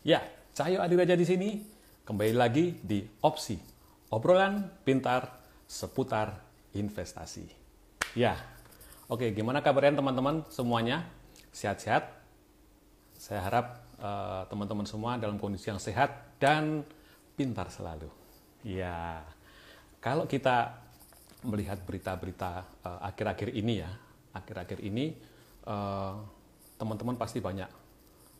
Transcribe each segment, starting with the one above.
Ya, Cahyo Adiraja di sini. Kembali lagi di Opsi. Obrolan pintar seputar investasi. Ya, oke gimana kabarnya teman-teman semuanya? Sehat-sehat? Saya harap uh, teman-teman semua dalam kondisi yang sehat dan pintar selalu. Ya, kalau kita melihat berita-berita uh, akhir-akhir ini ya, akhir-akhir ini uh, teman-teman pasti banyak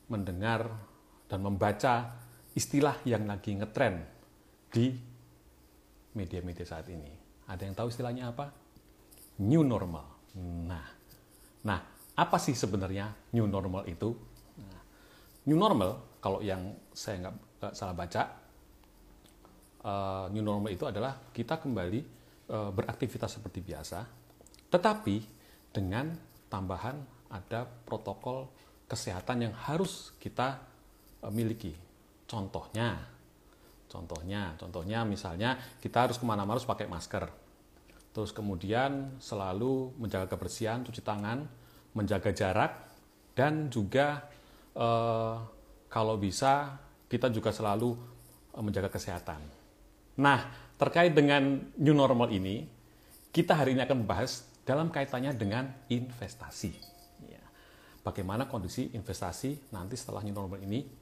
mendengar dan membaca istilah yang lagi ngetren di media-media saat ini. Ada yang tahu istilahnya apa? New normal. Nah, nah apa sih sebenarnya new normal itu? Nah, new normal, kalau yang saya nggak salah baca, uh, new normal itu adalah kita kembali uh, beraktivitas seperti biasa, tetapi dengan tambahan ada protokol kesehatan yang harus kita miliki. Contohnya, contohnya, contohnya misalnya kita harus ke mana-mana harus pakai masker. Terus kemudian selalu menjaga kebersihan, cuci tangan, menjaga jarak, dan juga uh, kalau bisa kita juga selalu uh, menjaga kesehatan. Nah, terkait dengan new normal ini, kita hari ini akan membahas dalam kaitannya dengan investasi. Ya. Bagaimana kondisi investasi nanti setelah new normal ini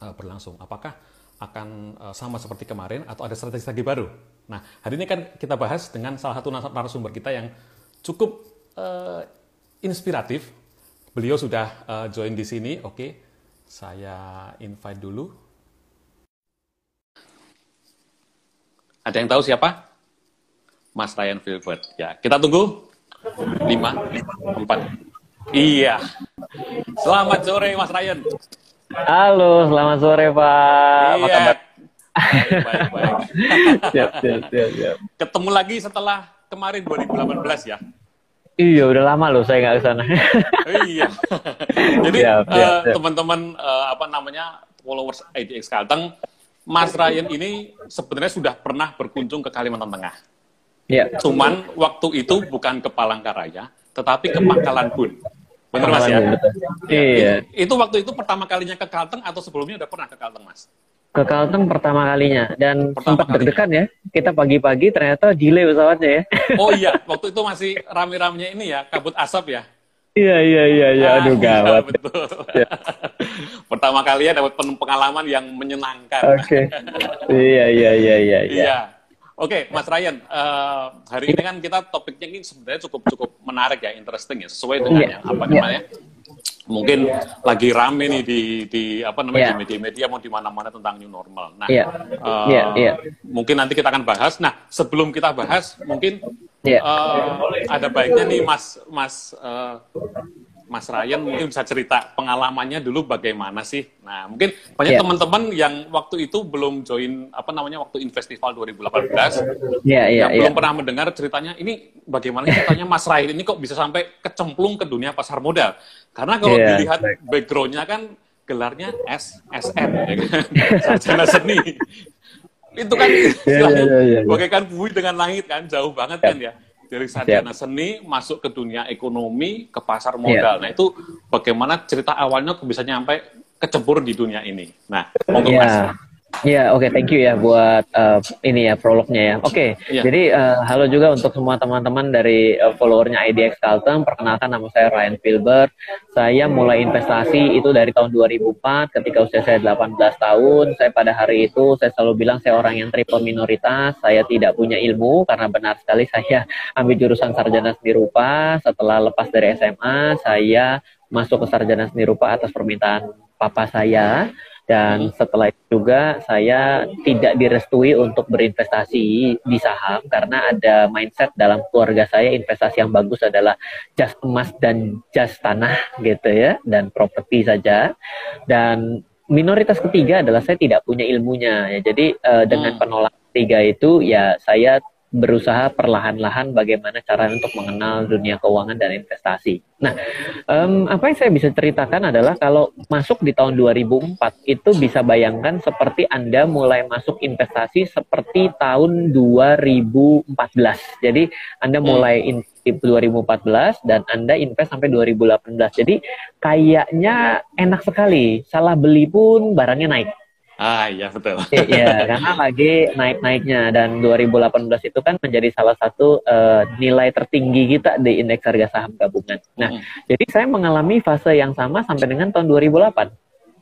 uh, berlangsung. Apakah akan uh, sama seperti kemarin atau ada strategi-strategi baru? Nah, hari ini kan kita bahas dengan salah satu narasumber kita yang cukup uh, inspiratif. Beliau sudah uh, join di sini. Oke, saya invite dulu. Ada yang tahu siapa? Mas Ryan Filbert. Ya, kita tunggu. 5, 4. Iya. Selamat sore Mas Ryan. Halo, selamat sore Pak. Iya. Baik, baik, baik. siap, siap, siap, siap. Ketemu lagi setelah kemarin 2018 ya? Iya, udah lama loh saya nggak ke sana. iya. Jadi uh, teman-teman uh, apa namanya followers IDX Kalteng, Mas Ryan ini sebenarnya sudah pernah berkunjung ke Kalimantan Tengah. Iya. Cuman waktu itu bukan ke Palangkaraya, tetapi ke Pangkalan Bun. Benar Mas ya? Iya. Itu waktu itu pertama kalinya ke Kalteng atau sebelumnya udah pernah ke Kalteng Mas? Ke Kalteng pertama kalinya dan pertama sempat deg-degan ya. Kita pagi-pagi ternyata delay pesawatnya ya. Oh iya, waktu itu masih rame-ramenya ini ya, kabut asap ya. Iya iya iya iya, ah, aduh iya, gawat. betul. Ya. pertama kali ya dapat pengalaman yang menyenangkan. Oke. Okay. iya iya iya iya. Iya. Oke, okay, Mas Ryan, uh, hari ini kan kita topiknya ini sebenarnya cukup cukup menarik ya, interesting ya, sesuai dengan yeah. yang apa namanya. Yeah. Mungkin lagi rame nih di di apa namanya yeah. di media-media mau di mana-mana tentang new normal. Nah, yeah. Uh, yeah. Yeah. mungkin nanti kita akan bahas. Nah, sebelum kita bahas, mungkin yeah. uh, ada baiknya nih Mas Mas uh, Mas Ryan mungkin bisa cerita pengalamannya dulu bagaimana sih. Nah, mungkin banyak yeah. teman-teman yang waktu itu belum join apa namanya waktu Investival 2018. Yeah, yeah, yang belum pernah mendengar ceritanya ini bagaimana ceritanya Mas Ryan ini kok bisa sampai kecemplung ke dunia pasar modal. Karena kalau yeah, dilihat backgroundnya kan gelarnya SSN ya kan? sarjana seni. itu kan yeah, yeah, yeah, yeah. bagaikan bumi dengan langit kan jauh banget yeah. kan ya dari sarjana seni masuk ke dunia ekonomi ke pasar modal. Yeah. Nah itu bagaimana cerita awalnya bisa nyampe kecebur di dunia ini. Nah, monggo yeah. Mas. Ya, oke, okay, thank you ya buat uh, ini ya prolognya ya. Oke, okay, ya. jadi uh, halo juga untuk semua teman-teman dari uh, followernya IDX Kalteng. Perkenalkan nama saya Ryan Filbert. Saya mulai investasi itu dari tahun 2004 ketika usia saya 18 tahun. Saya pada hari itu saya selalu bilang saya orang yang triple minoritas. Saya tidak punya ilmu karena benar sekali saya ambil jurusan sarjana seni rupa. Setelah lepas dari SMA, saya masuk ke sarjana seni rupa atas permintaan papa saya dan setelah itu juga saya tidak direstui untuk berinvestasi di saham karena ada mindset dalam keluarga saya investasi yang bagus adalah jas emas dan jas tanah gitu ya dan properti saja. Dan minoritas ketiga adalah saya tidak punya ilmunya ya. Jadi uh, dengan hmm. penolak tiga itu ya saya berusaha perlahan-lahan bagaimana cara untuk mengenal dunia keuangan dan investasi. Nah, um, apa yang saya bisa ceritakan adalah kalau masuk di tahun 2004 itu bisa bayangkan seperti Anda mulai masuk investasi seperti tahun 2014. Jadi Anda hmm. mulai in 2014 dan Anda invest sampai 2018. Jadi kayaknya enak sekali. Salah beli pun barangnya naik. Ah iya betul. Iya karena lagi naik-naiknya dan 2018 itu kan menjadi salah satu uh, nilai tertinggi kita di indeks harga saham gabungan. Nah hmm. jadi saya mengalami fase yang sama sampai dengan tahun 2008.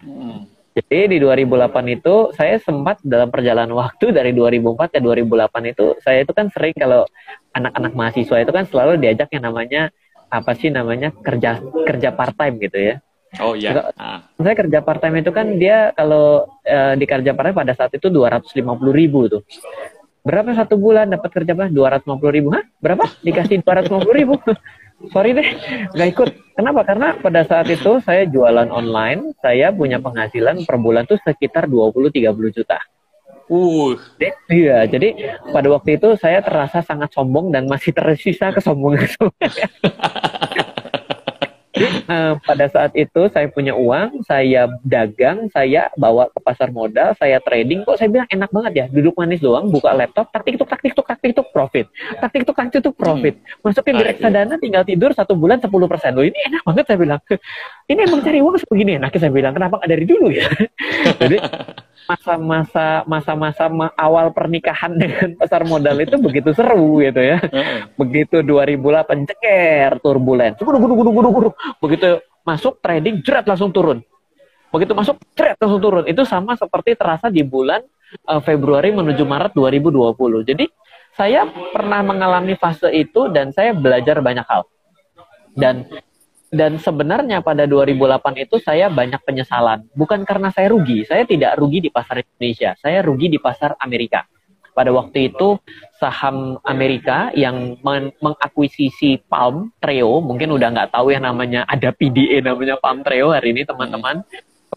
Hmm. Jadi di 2008 itu saya sempat dalam perjalanan waktu dari 2004 ke 2008 itu saya itu kan sering kalau anak-anak mahasiswa itu kan selalu diajak yang namanya apa sih namanya kerja kerja part time gitu ya. Oh iya. Ah. Saya kerja part time itu kan dia kalau uh, di kerja part time pada saat itu dua ratus lima puluh ribu tuh. Berapa satu bulan dapat kerja apa? Dua ratus lima puluh ribu? Hah? Berapa? Dikasih dua ratus lima puluh ribu? Sorry deh, nggak ikut. Kenapa? Karena pada saat itu saya jualan online, saya punya penghasilan per bulan tuh sekitar 20-30 juta. Uh. Iya, jadi pada waktu itu saya terasa sangat sombong dan masih tersisa kesombongan. uh, pada saat itu saya punya uang, saya dagang, saya bawa ke pasar modal, saya trading. Kok saya bilang enak banget ya, duduk manis doang, buka laptop, taktik tuk taktik tuk taktik tuk profit, taktik tuk taktik tuk profit. Hmm. Masukin di reksadana, tinggal tidur satu bulan 10 persen. Loh ini enak banget saya bilang. Ini emang cari uang sebegini enaknya saya bilang. Kenapa nggak dari dulu ya? Jadi masa-masa masa-masa awal pernikahan dengan pasar modal itu begitu seru gitu ya. Begitu 2008 ceker turbulen. Begitu masuk trading jerat langsung turun. Begitu masuk jerat langsung turun. Itu sama seperti terasa di bulan uh, Februari menuju Maret 2020. Jadi saya pernah mengalami fase itu dan saya belajar banyak hal. Dan dan sebenarnya pada 2008 itu saya banyak penyesalan. Bukan karena saya rugi, saya tidak rugi di pasar Indonesia, saya rugi di pasar Amerika. Pada waktu itu saham Amerika yang men mengakuisisi Palm Treo, mungkin udah nggak tahu yang namanya ada PDA namanya Palm Treo hari ini teman-teman.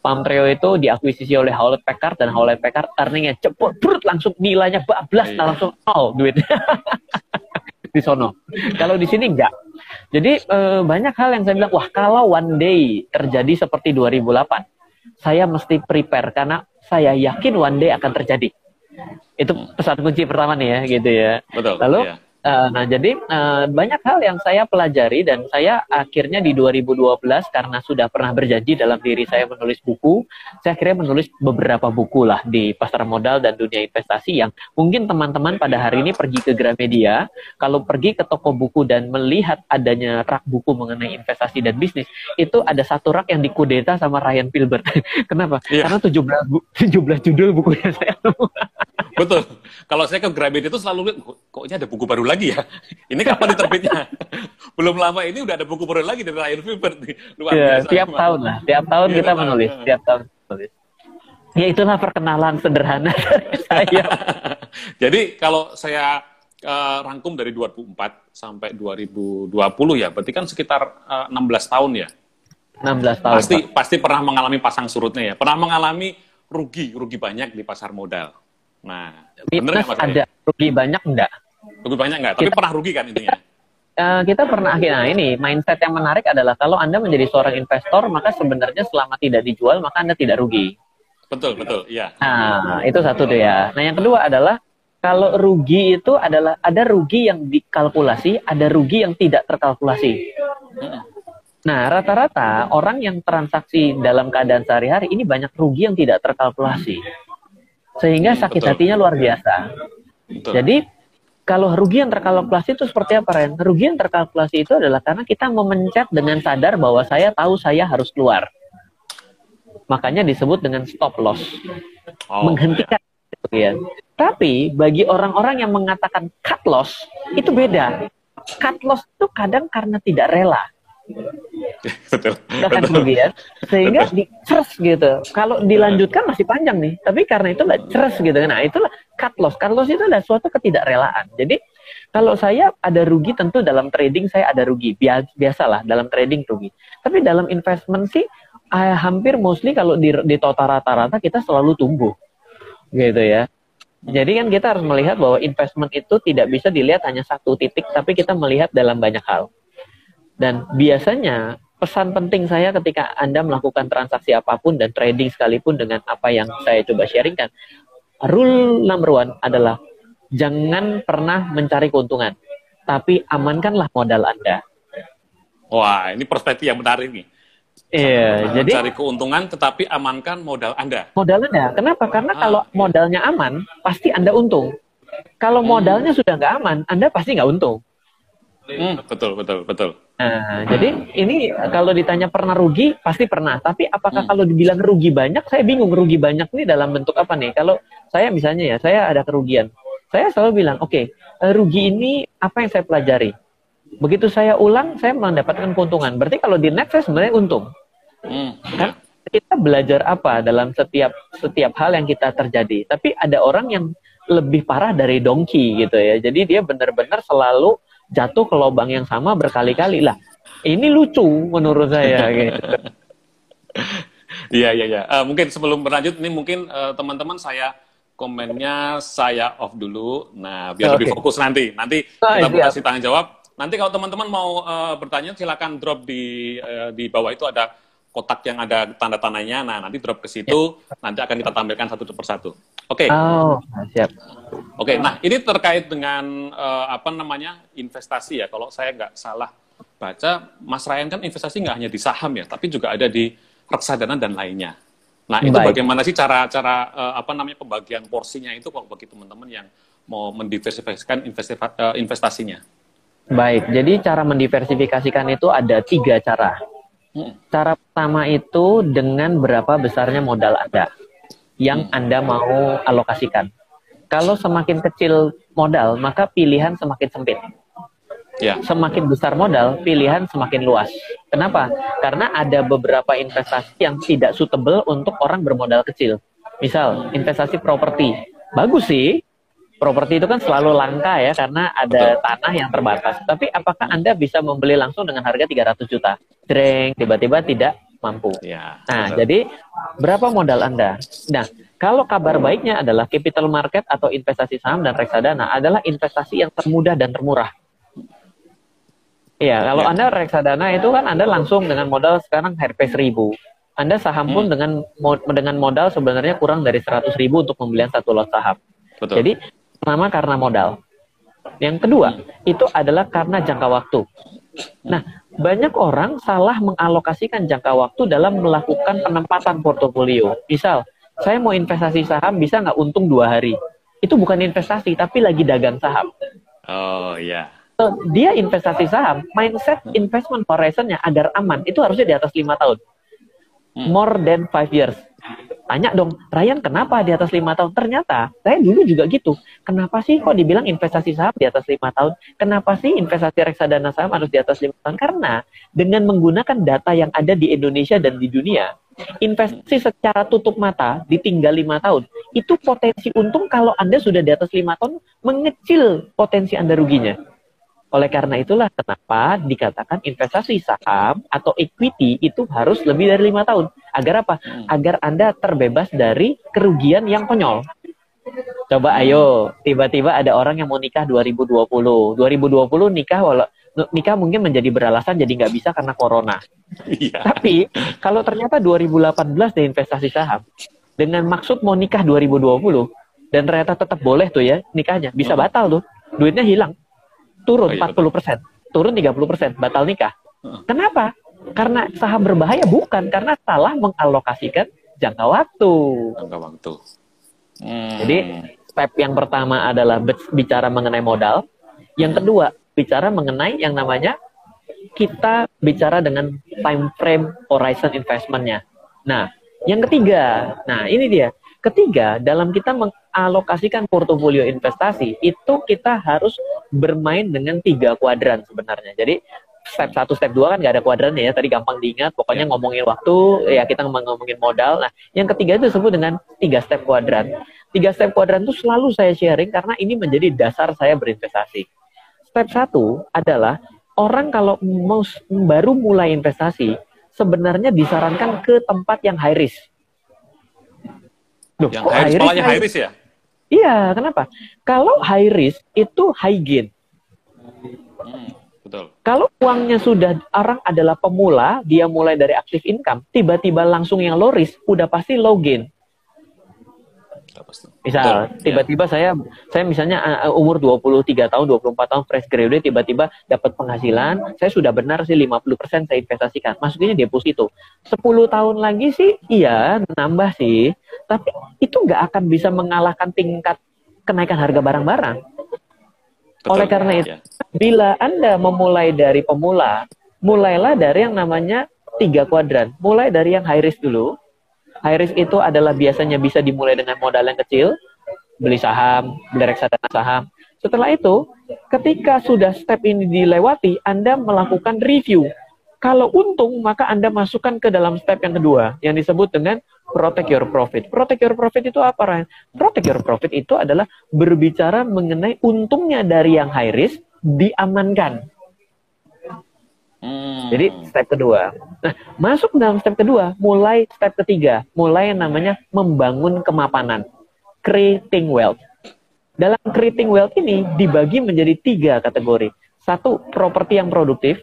Palm Treo itu diakuisisi oleh Hewlett Packard dan Hewlett Packard earningnya cepet brut langsung nilainya bablas nah langsung nol duitnya di sono. Kalau di sini enggak jadi eh, banyak hal yang saya bilang, wah kalau one day terjadi seperti 2008, saya mesti prepare karena saya yakin one day akan terjadi. Itu pesan kunci pertama nih ya, gitu ya. Betul. Lalu iya. Uh, nah, jadi uh, banyak hal yang saya pelajari dan saya akhirnya di 2012 karena sudah pernah berjanji dalam diri saya menulis buku, saya akhirnya menulis beberapa buku lah di pasar modal dan dunia investasi yang mungkin teman-teman pada hari ini pergi ke Gramedia, kalau pergi ke toko buku dan melihat adanya rak buku mengenai investasi dan bisnis, itu ada satu rak yang dikudeta sama Ryan Pilbert. Kenapa? Yeah. Karena 17 17 judul bukunya saya Betul. Kalau saya ke Gramedia itu selalu lihat, koknya ada buku baru lagi ya. Ini kapan diterbitnya? Belum lama ini udah ada buku baru lagi dari Ryan Filbert. Luar ya, biasa. Tiap tahun lah. Tiap tahun ya, kita menulis. Tiap tahun menulis. Ya itulah perkenalan sederhana dari saya. Jadi kalau saya uh, rangkum dari 2004 sampai 2020 ya, berarti kan sekitar uh, eh, 16 tahun ya. 16 tahun. Pasti Pak. pasti pernah mengalami pasang surutnya ya. Pernah mengalami rugi, rugi banyak di pasar modal. Nah, bener nggak ada rugi banyak enggak? Rugi banyak enggak? Tapi kita, pernah rugi kan intinya? Uh, kita pernah nah ini mindset yang menarik adalah kalau anda menjadi seorang investor maka sebenarnya selama tidak dijual maka anda tidak rugi. Betul betul, iya. Nah itu satu tuh ya. Nah yang kedua adalah kalau rugi itu adalah ada rugi yang dikalkulasi, ada rugi yang tidak terkalkulasi. Nah, rata-rata orang yang transaksi dalam keadaan sehari-hari ini banyak rugi yang tidak terkalkulasi sehingga sakit Betul. hatinya luar biasa. Betul. Jadi kalau rugi yang terkalkulasi itu seperti apa, Ren? Rugi yang terkalkulasi itu adalah karena kita memencet dengan sadar bahwa saya tahu saya harus keluar. Makanya disebut dengan stop loss. Oh, Menghentikan ya. Tapi bagi orang-orang yang mengatakan cut loss, itu beda. Cut loss itu kadang karena tidak rela. Betul. Bahkan kemudian sehingga di ceres gitu. Kalau dilanjutkan masih panjang nih, tapi karena itu nggak ceres gitu. Nah itulah cut loss. Cut loss itu adalah suatu ketidakrelaan. Jadi kalau saya ada rugi tentu dalam trading saya ada rugi. Biasalah dalam trading rugi. Tapi dalam investment sih eh, hampir mostly kalau di, di total rata-rata kita selalu tumbuh. Gitu ya. Jadi kan kita harus melihat bahwa investment itu tidak bisa dilihat hanya satu titik, tapi kita melihat dalam banyak hal. Dan biasanya pesan penting saya ketika Anda melakukan transaksi apa pun dan trading sekalipun dengan apa yang saya coba sharingkan, rule number one adalah jangan pernah mencari keuntungan, tapi amankanlah modal Anda. Wah, ini perspektif yang menarik nih. Iya, jadi cari keuntungan tetapi amankan modal Anda. Modal Anda. Kenapa? Karena ah. kalau modalnya aman, pasti Anda untung. Kalau hmm. modalnya sudah nggak aman, Anda pasti nggak untung. Hmm, betul, betul, betul. Nah, jadi ini kalau ditanya pernah rugi, pasti pernah. Tapi apakah hmm. kalau dibilang rugi banyak, saya bingung rugi banyak ini dalam bentuk apa nih? Kalau saya misalnya ya, saya ada kerugian. Saya selalu bilang, oke, okay, eh, rugi ini apa yang saya pelajari? Begitu saya ulang, saya mendapatkan keuntungan. Berarti kalau di net saya sebenarnya untung. Hmm. Kan kita belajar apa dalam setiap setiap hal yang kita terjadi. Tapi ada orang yang lebih parah dari dongki gitu ya. Jadi dia benar-benar selalu jatuh ke lubang yang sama berkali-kali lah. Ini lucu menurut saya gitu. Iya iya iya. Uh, mungkin sebelum berlanjut ini mungkin uh, teman-teman saya komennya saya off dulu. Nah biar okay. lebih fokus nanti. Nanti oh, kita iya. kasih tanya jawab. Nanti kalau teman-teman mau uh, bertanya silakan drop di uh, di bawah itu ada kotak yang ada tanda tandanya. Nah, nanti drop ke situ, ya. nanti akan kita tampilkan satu persatu. Oke. Okay. Oh, siap. Oke, okay, nah ini terkait dengan uh, apa namanya investasi ya. Kalau saya nggak salah baca, Mas Ryan kan investasi nggak hanya di saham ya, tapi juga ada di reksadana dan lainnya. Nah, itu Baik. bagaimana sih cara-cara uh, apa namanya pembagian porsinya itu kalau bagi teman-teman yang mau mendiversifikasikan uh, investasinya? Baik, jadi cara mendiversifikasikan itu ada tiga cara. Cara pertama itu dengan berapa besarnya modal Anda yang. Anda mau alokasikan. Kalau semakin kecil modal, maka pilihan semakin sempit. Ya. Semakin besar modal, pilihan semakin luas. Kenapa? Karena ada beberapa investasi yang tidak suitable untuk orang bermodal kecil. Misal, investasi properti. Bagus sih, properti itu kan selalu langka ya karena ada Betul. tanah yang terbatas. Tapi apakah Anda bisa membeli langsung dengan harga 300 juta? Dreng, tiba-tiba tidak mampu. Ya, nah, betul. jadi berapa modal Anda? Nah, kalau kabar baiknya adalah capital market atau investasi saham dan reksadana adalah investasi yang termudah dan termurah. Iya, kalau ya. Anda reksadana itu kan Anda langsung dengan modal sekarang Rp 1000. Anda saham pun hmm. dengan dengan modal sebenarnya kurang dari 100 ribu untuk pembelian satu lot saham. Betul. Jadi Pertama karena modal. Yang kedua, itu adalah karena jangka waktu. Nah, banyak orang salah mengalokasikan jangka waktu dalam melakukan penempatan portofolio. Misal, saya mau investasi saham bisa nggak untung dua hari? Itu bukan investasi, tapi lagi dagang saham. Oh iya. So, dia investasi saham, mindset investment horizonnya agar aman itu harusnya di atas lima tahun, hmm. more than five years tanya dong, Ryan kenapa di atas lima tahun? Ternyata saya dulu juga gitu. Kenapa sih kok dibilang investasi saham di atas lima tahun? Kenapa sih investasi reksadana saham harus di atas lima tahun? Karena dengan menggunakan data yang ada di Indonesia dan di dunia, investasi secara tutup mata ditinggal lima tahun, itu potensi untung kalau Anda sudah di atas lima tahun mengecil potensi Anda ruginya. Oleh karena itulah kenapa dikatakan investasi saham atau equity itu harus lebih dari lima tahun. Agar apa? Hmm. Agar Anda terbebas dari kerugian yang konyol. Coba ayo, tiba-tiba ada orang yang mau nikah 2020. 2020 nikah walau nikah mungkin menjadi beralasan jadi nggak bisa karena corona. Iya. Tapi kalau ternyata 2018 di investasi saham dengan maksud mau nikah 2020 dan ternyata tetap boleh tuh ya nikahnya bisa hmm. batal tuh duitnya hilang turun oh, iya, 40 persen, turun 30 persen, batal nikah. Kenapa? Karena saham berbahaya bukan karena salah mengalokasikan jangka waktu. Jangka waktu. Hmm. Jadi step yang pertama adalah bicara mengenai modal. Yang kedua bicara mengenai yang namanya kita bicara dengan time frame horizon investmentnya. Nah, yang ketiga, nah ini dia Ketiga, dalam kita mengalokasikan portofolio investasi, itu kita harus bermain dengan tiga kuadran sebenarnya. Jadi step satu, step dua kan nggak ada kuadrannya ya. Tadi gampang diingat. Pokoknya ya. ngomongin waktu, ya kita ngomongin modal. Nah, yang ketiga itu disebut dengan tiga step kuadran. Tiga step kuadran itu selalu saya sharing karena ini menjadi dasar saya berinvestasi. Step satu adalah orang kalau mau baru mulai investasi, sebenarnya disarankan ke tempat yang high risk. Loh, yang high risk, high risk ya? Iya, kenapa? Kalau high risk itu high gain. Hmm, betul. Kalau uangnya sudah orang adalah pemula, dia mulai dari active income, tiba-tiba langsung yang low risk, udah pasti low gain. Misal, tiba-tiba ya. saya saya misalnya uh, umur 23 tahun, 24 tahun fresh graduate tiba-tiba dapat penghasilan, saya sudah benar sih 50% saya investasikan. Masukinnya deposito. 10 tahun lagi sih iya nambah sih, tapi itu nggak akan bisa mengalahkan tingkat kenaikan harga barang-barang. Oleh karena itu, ya. bila Anda memulai dari pemula, mulailah dari yang namanya tiga kuadran. Mulai dari yang high risk dulu, High risk itu adalah biasanya bisa dimulai dengan modal yang kecil, beli saham, beli reksadana saham. Setelah itu, ketika sudah step ini dilewati, Anda melakukan review. Kalau untung, maka Anda masukkan ke dalam step yang kedua, yang disebut dengan protect your profit. Protect your profit itu apa, Ryan? Protect your profit itu adalah berbicara mengenai untungnya dari yang high risk diamankan. Hmm. Jadi step kedua. Nah, masuk dalam step kedua, mulai step ketiga, mulai yang namanya membangun kemapanan, creating wealth. Dalam creating wealth ini dibagi menjadi tiga kategori. Satu, properti yang produktif.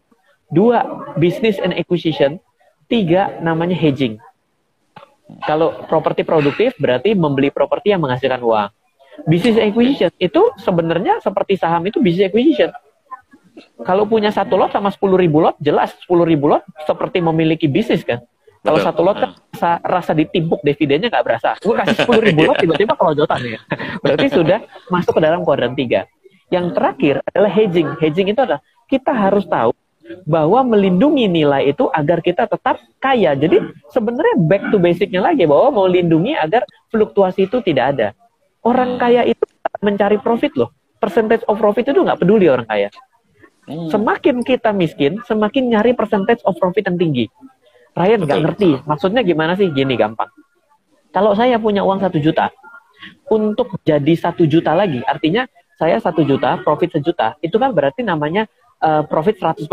Dua, business and acquisition. Tiga, namanya hedging. Kalau properti produktif berarti membeli properti yang menghasilkan uang. Business acquisition itu sebenarnya seperti saham itu business acquisition kalau punya satu lot sama sepuluh ribu lot, jelas sepuluh ribu lot seperti memiliki bisnis kan. Kalau satu lot kan rasa, rasa ditimpuk dividennya nggak berasa. Gue kasih sepuluh ribu lot tiba-tiba kalau jotan ya. Berarti sudah masuk ke dalam kuadran tiga. Yang terakhir adalah hedging. Hedging itu adalah kita harus tahu bahwa melindungi nilai itu agar kita tetap kaya. Jadi sebenarnya back to basicnya lagi bahwa melindungi agar fluktuasi itu tidak ada. Orang kaya itu mencari profit loh. Percentage of profit itu nggak peduli orang kaya. Hmm. Semakin kita miskin, semakin nyari percentage of profit yang tinggi. Ryan nggak ngerti. Maksudnya gimana sih? Gini gampang. Kalau saya punya uang satu juta, untuk jadi satu juta lagi, artinya saya satu juta, profit sejuta, itu kan berarti namanya uh, profit 100%.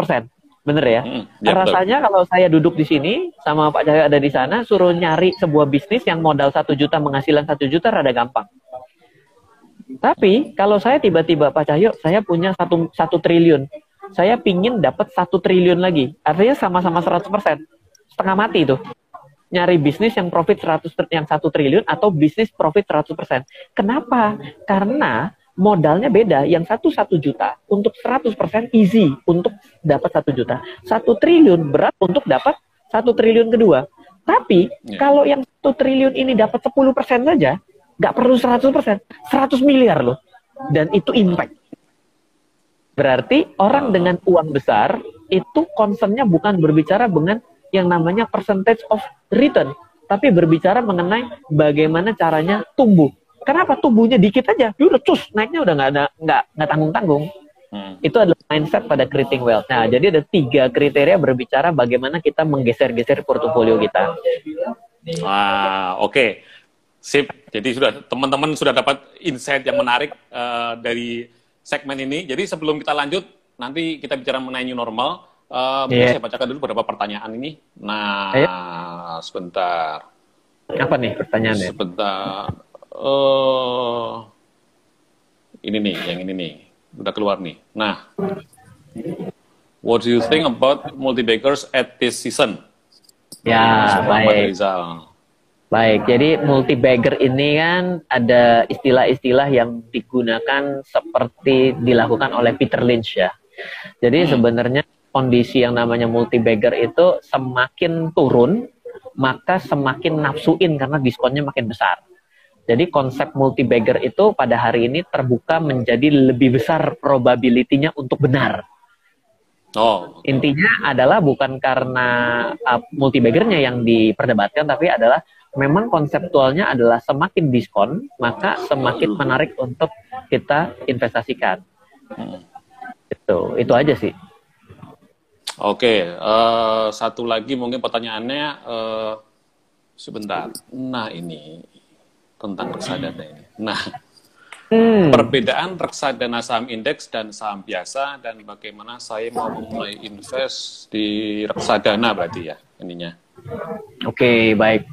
Bener ya? Hmm, ya Rasanya betul. kalau saya duduk di sini sama Pak Cahyo ada di sana, suruh nyari sebuah bisnis yang modal satu juta menghasilkan satu juta rada gampang. Tapi kalau saya tiba-tiba Pak Cahyo, saya punya satu, satu triliun saya pingin dapat satu triliun lagi. Artinya sama-sama 100%. Setengah mati itu. Nyari bisnis yang profit 100 yang satu triliun atau bisnis profit 100%. Kenapa? Karena modalnya beda. Yang satu satu juta untuk 100% easy untuk dapat satu juta. Satu triliun berat untuk dapat satu triliun kedua. Tapi yeah. kalau yang satu triliun ini dapat 10% saja, nggak perlu 100%, 100 miliar loh. Dan itu impact Berarti orang dengan uang besar itu concernnya bukan berbicara dengan yang namanya percentage of return, tapi berbicara mengenai bagaimana caranya tumbuh. Kenapa tumbuhnya dikit aja, dia udah cus naiknya udah nggak ada nggak nggak tanggung tanggung. Hmm. Itu adalah mindset pada creating wealth. Nah, jadi ada tiga kriteria berbicara bagaimana kita menggeser-geser portofolio kita. Wah, oke. Okay. Sip. Jadi sudah teman-teman sudah dapat insight yang menarik uh, dari segmen ini. Jadi sebelum kita lanjut, nanti kita bicara mengenai new normal. Uh, yeah. saya bacakan dulu beberapa pertanyaan ini. Nah, Ayo. sebentar. Apa nih pertanyaannya? Sebentar. Uh, ini nih, yang ini nih. Udah keluar nih. Nah, what do you think about multi-bakers at this season? Ya, baik. Rizal. Baik, jadi multi bagger ini kan ada istilah-istilah yang digunakan seperti dilakukan oleh Peter Lynch ya. Jadi hmm. sebenarnya kondisi yang namanya multi bagger itu semakin turun, maka semakin nafsuin karena diskonnya makin besar. Jadi konsep multi bagger itu pada hari ini terbuka menjadi lebih besar probability-nya untuk benar. Oh. Intinya adalah bukan karena uh, multi baggernya yang diperdebatkan, tapi adalah memang konseptualnya adalah semakin diskon maka semakin menarik untuk kita investasikan. Hmm. Itu itu aja sih. Oke, uh, satu lagi mungkin pertanyaannya uh, sebentar. Nah ini tentang reksadana ini. Nah, hmm. perbedaan reksadana saham indeks dan saham biasa dan bagaimana saya mau memulai invest di reksadana berarti ya ininya. Oke, okay, baik.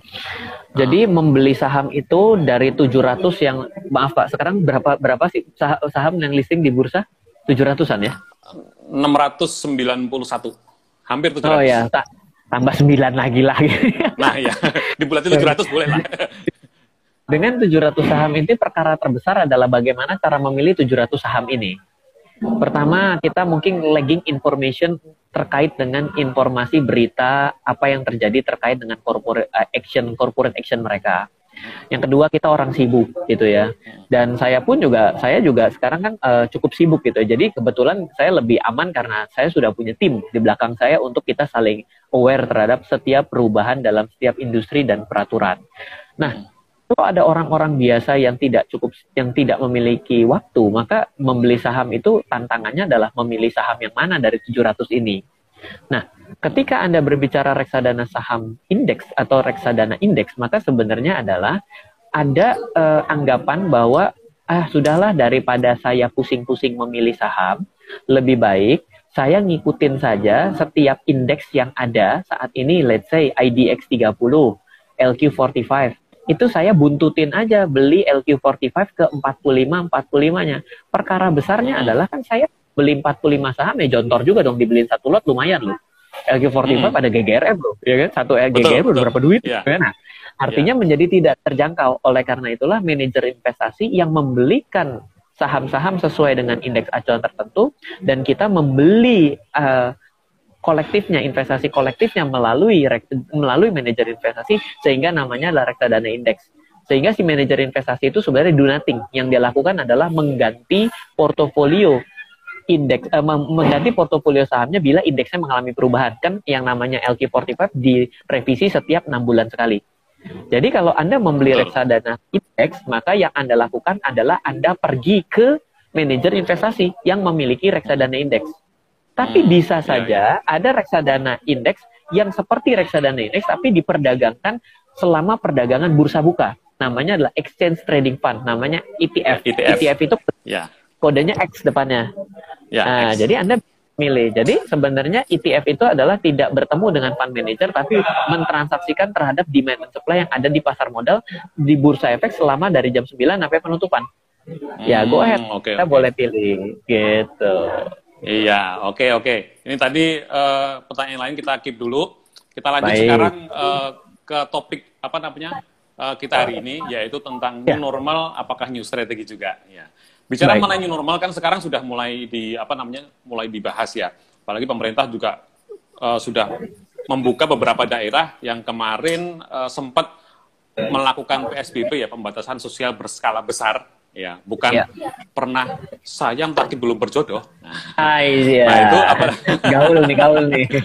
Jadi membeli saham itu dari 700 yang maaf Pak, sekarang berapa berapa sih saham yang listing di bursa? 700-an ya? 691. Hampir 700. Oh ya, tak tambah 9 lagi lagi. nah ya, di bulan 700 boleh lah. Dengan 700 saham ini perkara terbesar adalah bagaimana cara memilih 700 saham ini. Pertama, kita mungkin lagging information terkait dengan informasi berita apa yang terjadi terkait dengan corporate eh, action corporate action mereka. Yang kedua kita orang sibuk gitu ya. Dan saya pun juga saya juga sekarang kan uh, cukup sibuk gitu. Jadi kebetulan saya lebih aman karena saya sudah punya tim di belakang saya untuk kita saling aware terhadap setiap perubahan dalam setiap industri dan peraturan. Nah, kalau ada orang-orang biasa yang tidak cukup yang tidak memiliki waktu, maka membeli saham itu tantangannya adalah memilih saham yang mana dari 700 ini. Nah, ketika Anda berbicara reksadana saham indeks atau reksadana indeks, maka sebenarnya adalah ada eh, anggapan bahwa ah sudahlah daripada saya pusing-pusing memilih saham, lebih baik saya ngikutin saja setiap indeks yang ada saat ini, let's say IDX 30, LQ45, itu saya buntutin aja beli LQ45 ke 45 45-nya. Perkara besarnya hmm. adalah kan saya beli 45 saham ya jontor juga dong dibeliin satu lot lumayan loh. LQ45 hmm. ada GGRM loh, ya kan? Satu GGRM betul, berapa duit? Ya. Nah, artinya ya. menjadi tidak terjangkau. Oleh karena itulah manajer investasi yang membelikan saham-saham sesuai dengan indeks acuan tertentu dan kita membeli uh, kolektifnya investasi kolektifnya melalui melalui manajer investasi sehingga namanya adalah reksadana indeks. Sehingga si manajer investasi itu sebenarnya do nothing. Yang dia lakukan adalah mengganti portofolio indeks eh, mengganti portofolio sahamnya bila indeksnya mengalami perubahan. Kan yang namanya LQ45 direvisi setiap enam bulan sekali. Jadi kalau anda membeli reksadana indeks maka yang anda lakukan adalah anda pergi ke manajer investasi yang memiliki reksadana indeks tapi hmm, bisa iya, saja ya, ya. ada reksadana indeks yang seperti reksadana indeks tapi diperdagangkan selama perdagangan bursa buka. Namanya adalah Exchange Trading Fund, namanya ETF. ETF, ETF itu ya. kodenya X depannya. Ya, nah, X. jadi Anda milih. Jadi sebenarnya ETF itu adalah tidak bertemu dengan fund manager tapi mentransaksikan terhadap demand dan supply yang ada di pasar modal di bursa efek selama dari jam 9 sampai penutupan. Ya, hmm, ya, go ahead. Okay, Kita okay. boleh pilih gitu. Iya, oke okay, oke. Okay. Ini tadi uh, pertanyaan lain kita keep dulu. Kita lanjut Baik. sekarang uh, ke topik apa namanya uh, kita hari ini, yaitu tentang ya. new normal. Apakah new strategi juga? Ya. Bicara Baik. mengenai new normal kan sekarang sudah mulai di apa namanya mulai dibahas ya. Apalagi pemerintah juga uh, sudah membuka beberapa daerah yang kemarin uh, sempat melakukan PSBB ya pembatasan sosial berskala besar ya bukan ya. pernah sayang tapi belum berjodoh. Nah, iya. nah itu apa? Gaul nih gaul nih.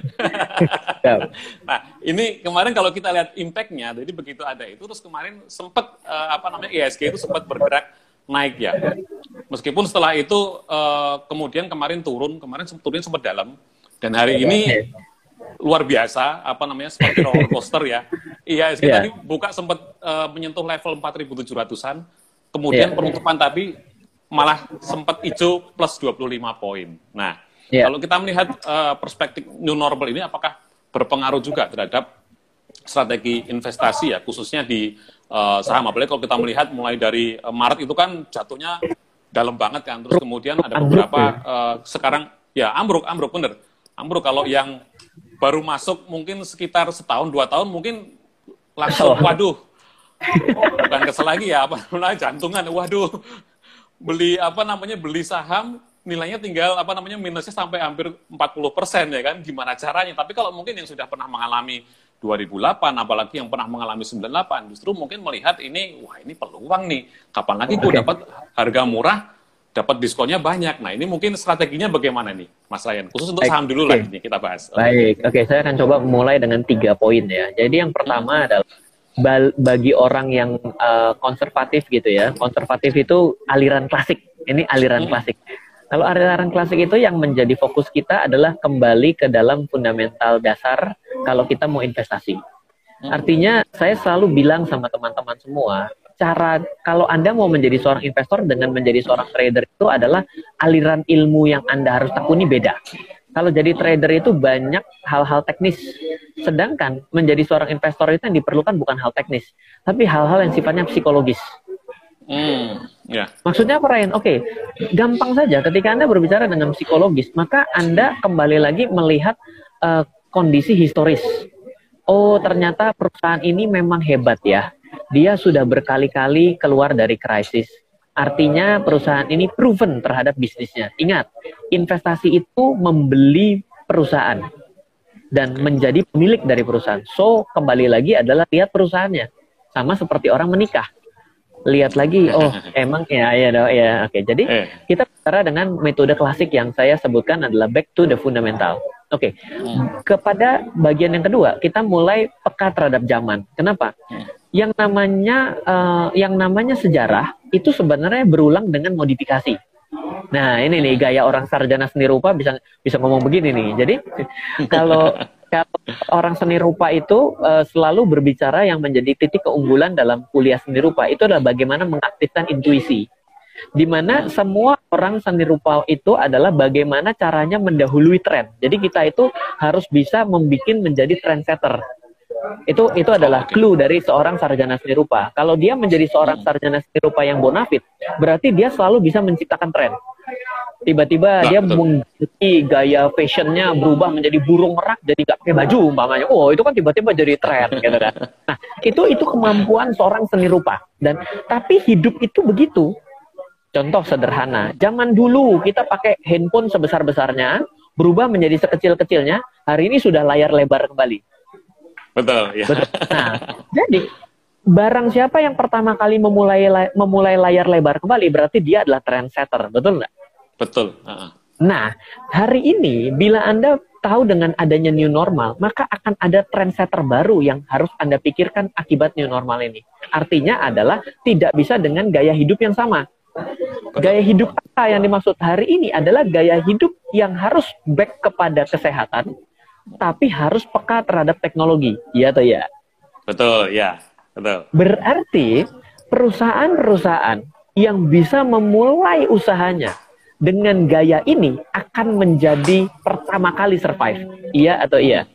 Nah ini kemarin kalau kita lihat impactnya jadi begitu ada itu terus kemarin sempat uh, apa namanya ISG itu sempat bergerak naik ya. Meskipun setelah itu uh, kemudian kemarin turun kemarin turun sempat dalam. Dan hari ini luar biasa apa namanya seperti roller coaster ya. ISG yeah. tadi buka sempat uh, menyentuh level 4.700an kemudian yeah. penutupan tadi malah sempat hijau plus 25 poin. Nah, yeah. kalau kita melihat uh, perspektif new normal ini apakah berpengaruh juga terhadap strategi investasi ya khususnya di uh, saham apalagi kalau kita melihat mulai dari uh, Maret itu kan jatuhnya dalam banget kan terus kemudian ada beberapa uh, sekarang ya ambruk ambruk bener ambruk kalau yang baru masuk mungkin sekitar setahun dua tahun mungkin langsung waduh bukan kesel lagi ya apa namanya jantungan waduh beli apa namanya beli saham nilainya tinggal apa namanya minusnya sampai hampir 40 persen ya kan gimana caranya tapi kalau mungkin yang sudah pernah mengalami 2008 apalagi yang pernah mengalami 98 justru mungkin melihat ini wah ini peluang nih kapan lagi gue dapat harga murah dapat diskonnya banyak. Nah, ini mungkin strateginya bagaimana nih, Mas Ryan? Khusus untuk saham dulu okay. lah ini kita bahas. Baik, oke, okay, saya akan coba mulai dengan tiga poin ya. Jadi yang pertama hmm. adalah bagi orang yang uh, konservatif gitu ya. Konservatif itu aliran klasik. Ini aliran klasik. Kalau aliran klasik itu yang menjadi fokus kita adalah kembali ke dalam fundamental dasar kalau kita mau investasi. Artinya saya selalu bilang sama teman-teman semua, cara kalau Anda mau menjadi seorang investor dengan menjadi seorang trader itu adalah aliran ilmu yang Anda harus tekuni beda. Kalau jadi trader itu banyak hal-hal teknis. Sedangkan menjadi seorang investor itu yang diperlukan bukan hal teknis, tapi hal-hal yang sifatnya psikologis. Hmm, yeah. Maksudnya apa Ryan? Oke, okay, gampang saja. Ketika Anda berbicara dengan psikologis, maka Anda kembali lagi melihat uh, kondisi historis. Oh, ternyata perusahaan ini memang hebat ya. Dia sudah berkali-kali keluar dari krisis Artinya perusahaan ini proven terhadap bisnisnya. Ingat, investasi itu membeli perusahaan dan menjadi pemilik dari perusahaan. So, kembali lagi adalah lihat perusahaannya. Sama seperti orang menikah. Lihat lagi, oh emang ya ya ya oke. Jadi eh. kita bicara dengan metode klasik yang saya sebutkan adalah back to the fundamental. Oke, okay. Hmm. kepada bagian yang kedua kita mulai peka terhadap zaman. Kenapa? Hmm. Yang namanya uh, yang namanya sejarah itu sebenarnya berulang dengan modifikasi. Nah, ini nih gaya orang sarjana seni rupa bisa bisa ngomong begini nih. Jadi kalau kalau orang seni rupa itu uh, selalu berbicara yang menjadi titik keunggulan dalam kuliah seni rupa itu adalah bagaimana mengaktifkan intuisi. Di mana semua orang seni rupa itu adalah bagaimana caranya mendahului tren. Jadi kita itu harus bisa membuat menjadi trendsetter itu itu adalah clue dari seorang sarjana seni rupa. Kalau dia menjadi seorang sarjana seni rupa yang bonafit, berarti dia selalu bisa menciptakan tren. Tiba-tiba nah, dia mengganti gaya fashionnya berubah menjadi burung merak jadi gak pakai baju umpamanya. Oh itu kan tiba-tiba jadi tren gitu kan. Nah itu itu kemampuan seorang seni rupa. Dan tapi hidup itu begitu. Contoh sederhana, zaman dulu kita pakai handphone sebesar-besarnya, berubah menjadi sekecil-kecilnya, hari ini sudah layar lebar kembali Betul, ya. Betul. Nah, jadi barang siapa yang pertama kali memulai memulai layar lebar kembali berarti dia adalah trendsetter, betul nggak? Betul. Uh -uh. Nah, hari ini bila Anda tahu dengan adanya new normal, maka akan ada trendsetter baru yang harus Anda pikirkan akibat new normal ini. Artinya adalah tidak bisa dengan gaya hidup yang sama. Gaya hidup apa yang dimaksud hari ini adalah gaya hidup yang harus back kepada kesehatan, tapi harus peka terhadap teknologi. Iya atau ya? Betul, ya. Betul. Berarti perusahaan-perusahaan yang bisa memulai usahanya dengan gaya ini akan menjadi pertama kali survive. Iya atau iya?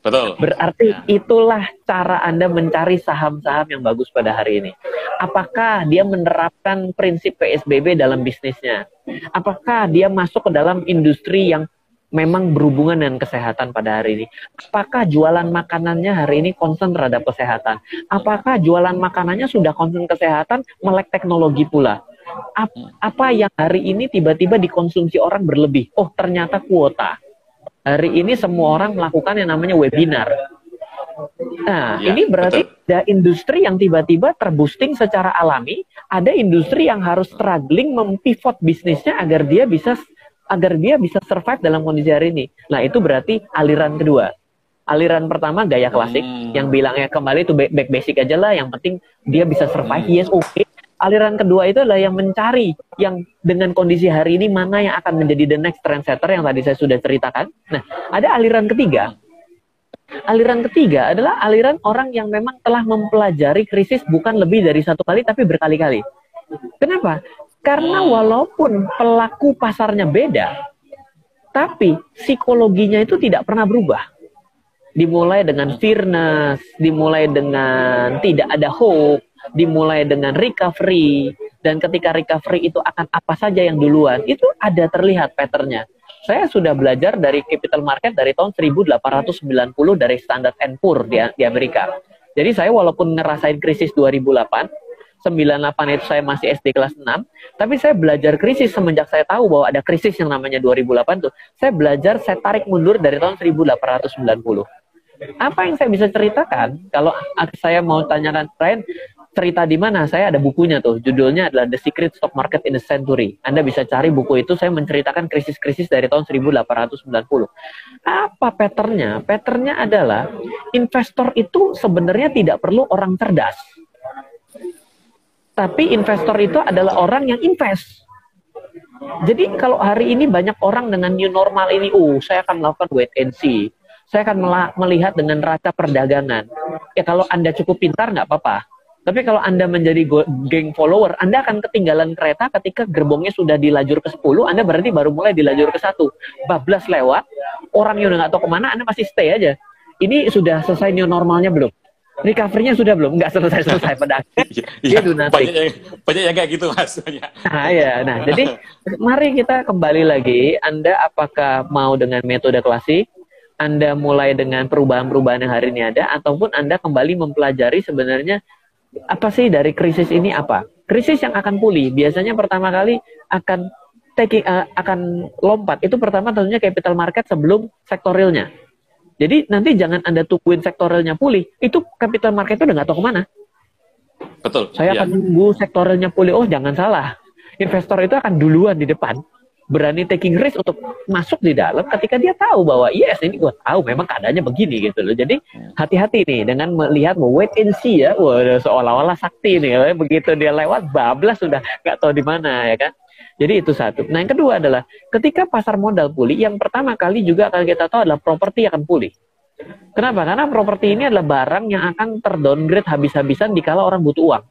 Betul. Berarti ya. itulah cara Anda mencari saham-saham yang bagus pada hari ini. Apakah dia menerapkan prinsip PSBB dalam bisnisnya? Apakah dia masuk ke dalam industri yang memang berhubungan dengan kesehatan pada hari ini. Apakah jualan makanannya hari ini concern terhadap kesehatan? Apakah jualan makanannya sudah concern kesehatan, melek teknologi pula? Apa yang hari ini tiba-tiba dikonsumsi orang berlebih? Oh, ternyata kuota. Hari ini semua orang melakukan yang namanya webinar. Nah, ya, ini berarti betul. ada industri yang tiba-tiba terboosting secara alami, ada industri yang harus struggling mempivot bisnisnya agar dia bisa agar dia bisa survive dalam kondisi hari ini. Nah, itu berarti aliran kedua. Aliran pertama gaya klasik hmm. yang bilangnya kembali itu back basic aja lah, yang penting dia bisa survive. Hmm. Yes, oke. Okay. Aliran kedua itu adalah yang mencari yang dengan kondisi hari ini mana yang akan menjadi the next trendsetter yang tadi saya sudah ceritakan. Nah, ada aliran ketiga. Aliran ketiga adalah aliran orang yang memang telah mempelajari krisis bukan lebih dari satu kali tapi berkali-kali. Kenapa? Karena walaupun pelaku pasarnya beda, tapi psikologinya itu tidak pernah berubah. Dimulai dengan fearness, dimulai dengan tidak ada hope, dimulai dengan recovery, dan ketika recovery itu akan apa saja yang duluan, itu ada terlihat patternnya. Saya sudah belajar dari capital market dari tahun 1890 dari Standard Poor di, di Amerika. Jadi saya walaupun ngerasain krisis 2008, 98 itu saya masih SD kelas 6, tapi saya belajar krisis semenjak saya tahu bahwa ada krisis yang namanya 2008 tuh. Saya belajar, saya tarik mundur dari tahun 1890. Apa yang saya bisa ceritakan? Kalau saya mau tanyakan, Ryan, cerita di mana? Saya ada bukunya tuh. Judulnya adalah The Secret Stock Market in the Century. Anda bisa cari buku itu. Saya menceritakan krisis-krisis dari tahun 1890. Apa patternnya? Patternnya adalah investor itu sebenarnya tidak perlu orang cerdas tapi investor itu adalah orang yang invest. Jadi kalau hari ini banyak orang dengan new normal ini, oh saya akan melakukan wait and see. Saya akan melihat dengan raca perdagangan. Ya kalau Anda cukup pintar nggak apa-apa. Tapi kalau Anda menjadi geng follower, Anda akan ketinggalan kereta ketika gerbongnya sudah di lajur ke 10, Anda berarti baru mulai di lajur ke 1. Bablas lewat, orang yang udah nggak tahu ke mana, Anda masih stay aja. Ini sudah selesai new normalnya belum? recovery-nya sudah belum? Nggak selesai-selesai pada akhirnya. ya, ya, banyak, yang, banyak yang kayak gitu mas. Nah ya, nah jadi mari kita kembali lagi. Anda apakah mau dengan metode klasik? Anda mulai dengan perubahan-perubahan yang hari ini ada, ataupun Anda kembali mempelajari sebenarnya apa sih dari krisis ini apa? Krisis yang akan pulih biasanya pertama kali akan taking, uh, akan lompat. Itu pertama tentunya capital market sebelum sektor realnya jadi nanti jangan Anda tungguin sektoralnya pulih. Itu capital market itu udah nggak tahu ke mana. Betul. Saya ya. akan tunggu sektoralnya pulih. Oh jangan salah. Investor itu akan duluan di depan. Berani taking risk untuk masuk di dalam ketika dia tahu bahwa yes ini gue tahu memang keadaannya begini gitu loh. Jadi hati-hati nih dengan melihat mau wait and see ya. Wah seolah-olah sakti nih. Begitu dia lewat bablas sudah nggak tahu di mana ya kan. Jadi itu satu. Nah yang kedua adalah ketika pasar modal pulih, yang pertama kali juga akan kita tahu adalah properti akan pulih. Kenapa? Karena properti ini adalah barang yang akan terdowngrade habis-habisan dikala orang butuh uang.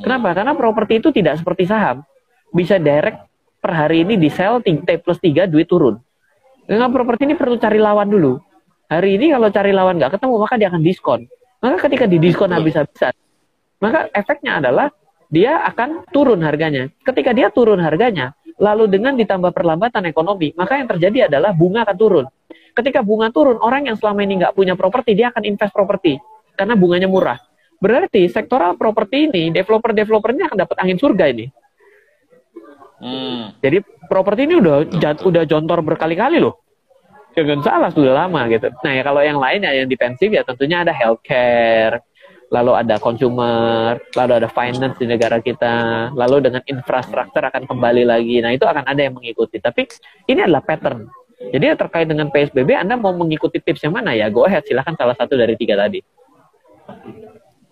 Kenapa? Karena properti itu tidak seperti saham. Bisa direct per hari ini di sell T plus 3 duit turun. Dengan properti ini perlu cari lawan dulu. Hari ini kalau cari lawan nggak ketemu maka dia akan diskon. Maka ketika di diskon habis-habisan, maka efeknya adalah dia akan turun harganya. Ketika dia turun harganya, lalu dengan ditambah perlambatan ekonomi, maka yang terjadi adalah bunga akan turun. Ketika bunga turun, orang yang selama ini nggak punya properti, dia akan invest properti karena bunganya murah. Berarti sektoral properti ini, developer-developer ini akan dapat angin surga ini. Hmm. Jadi properti ini udah udah jontor berkali-kali loh. Jangan salah sudah lama gitu. Nah ya kalau yang lain ya yang defensif ya tentunya ada healthcare, lalu ada consumer, lalu ada finance di negara kita, lalu dengan infrastruktur akan kembali lagi. Nah, itu akan ada yang mengikuti. Tapi ini adalah pattern. Jadi terkait dengan PSBB, Anda mau mengikuti tips yang mana ya? Go ahead, silahkan salah satu dari tiga tadi.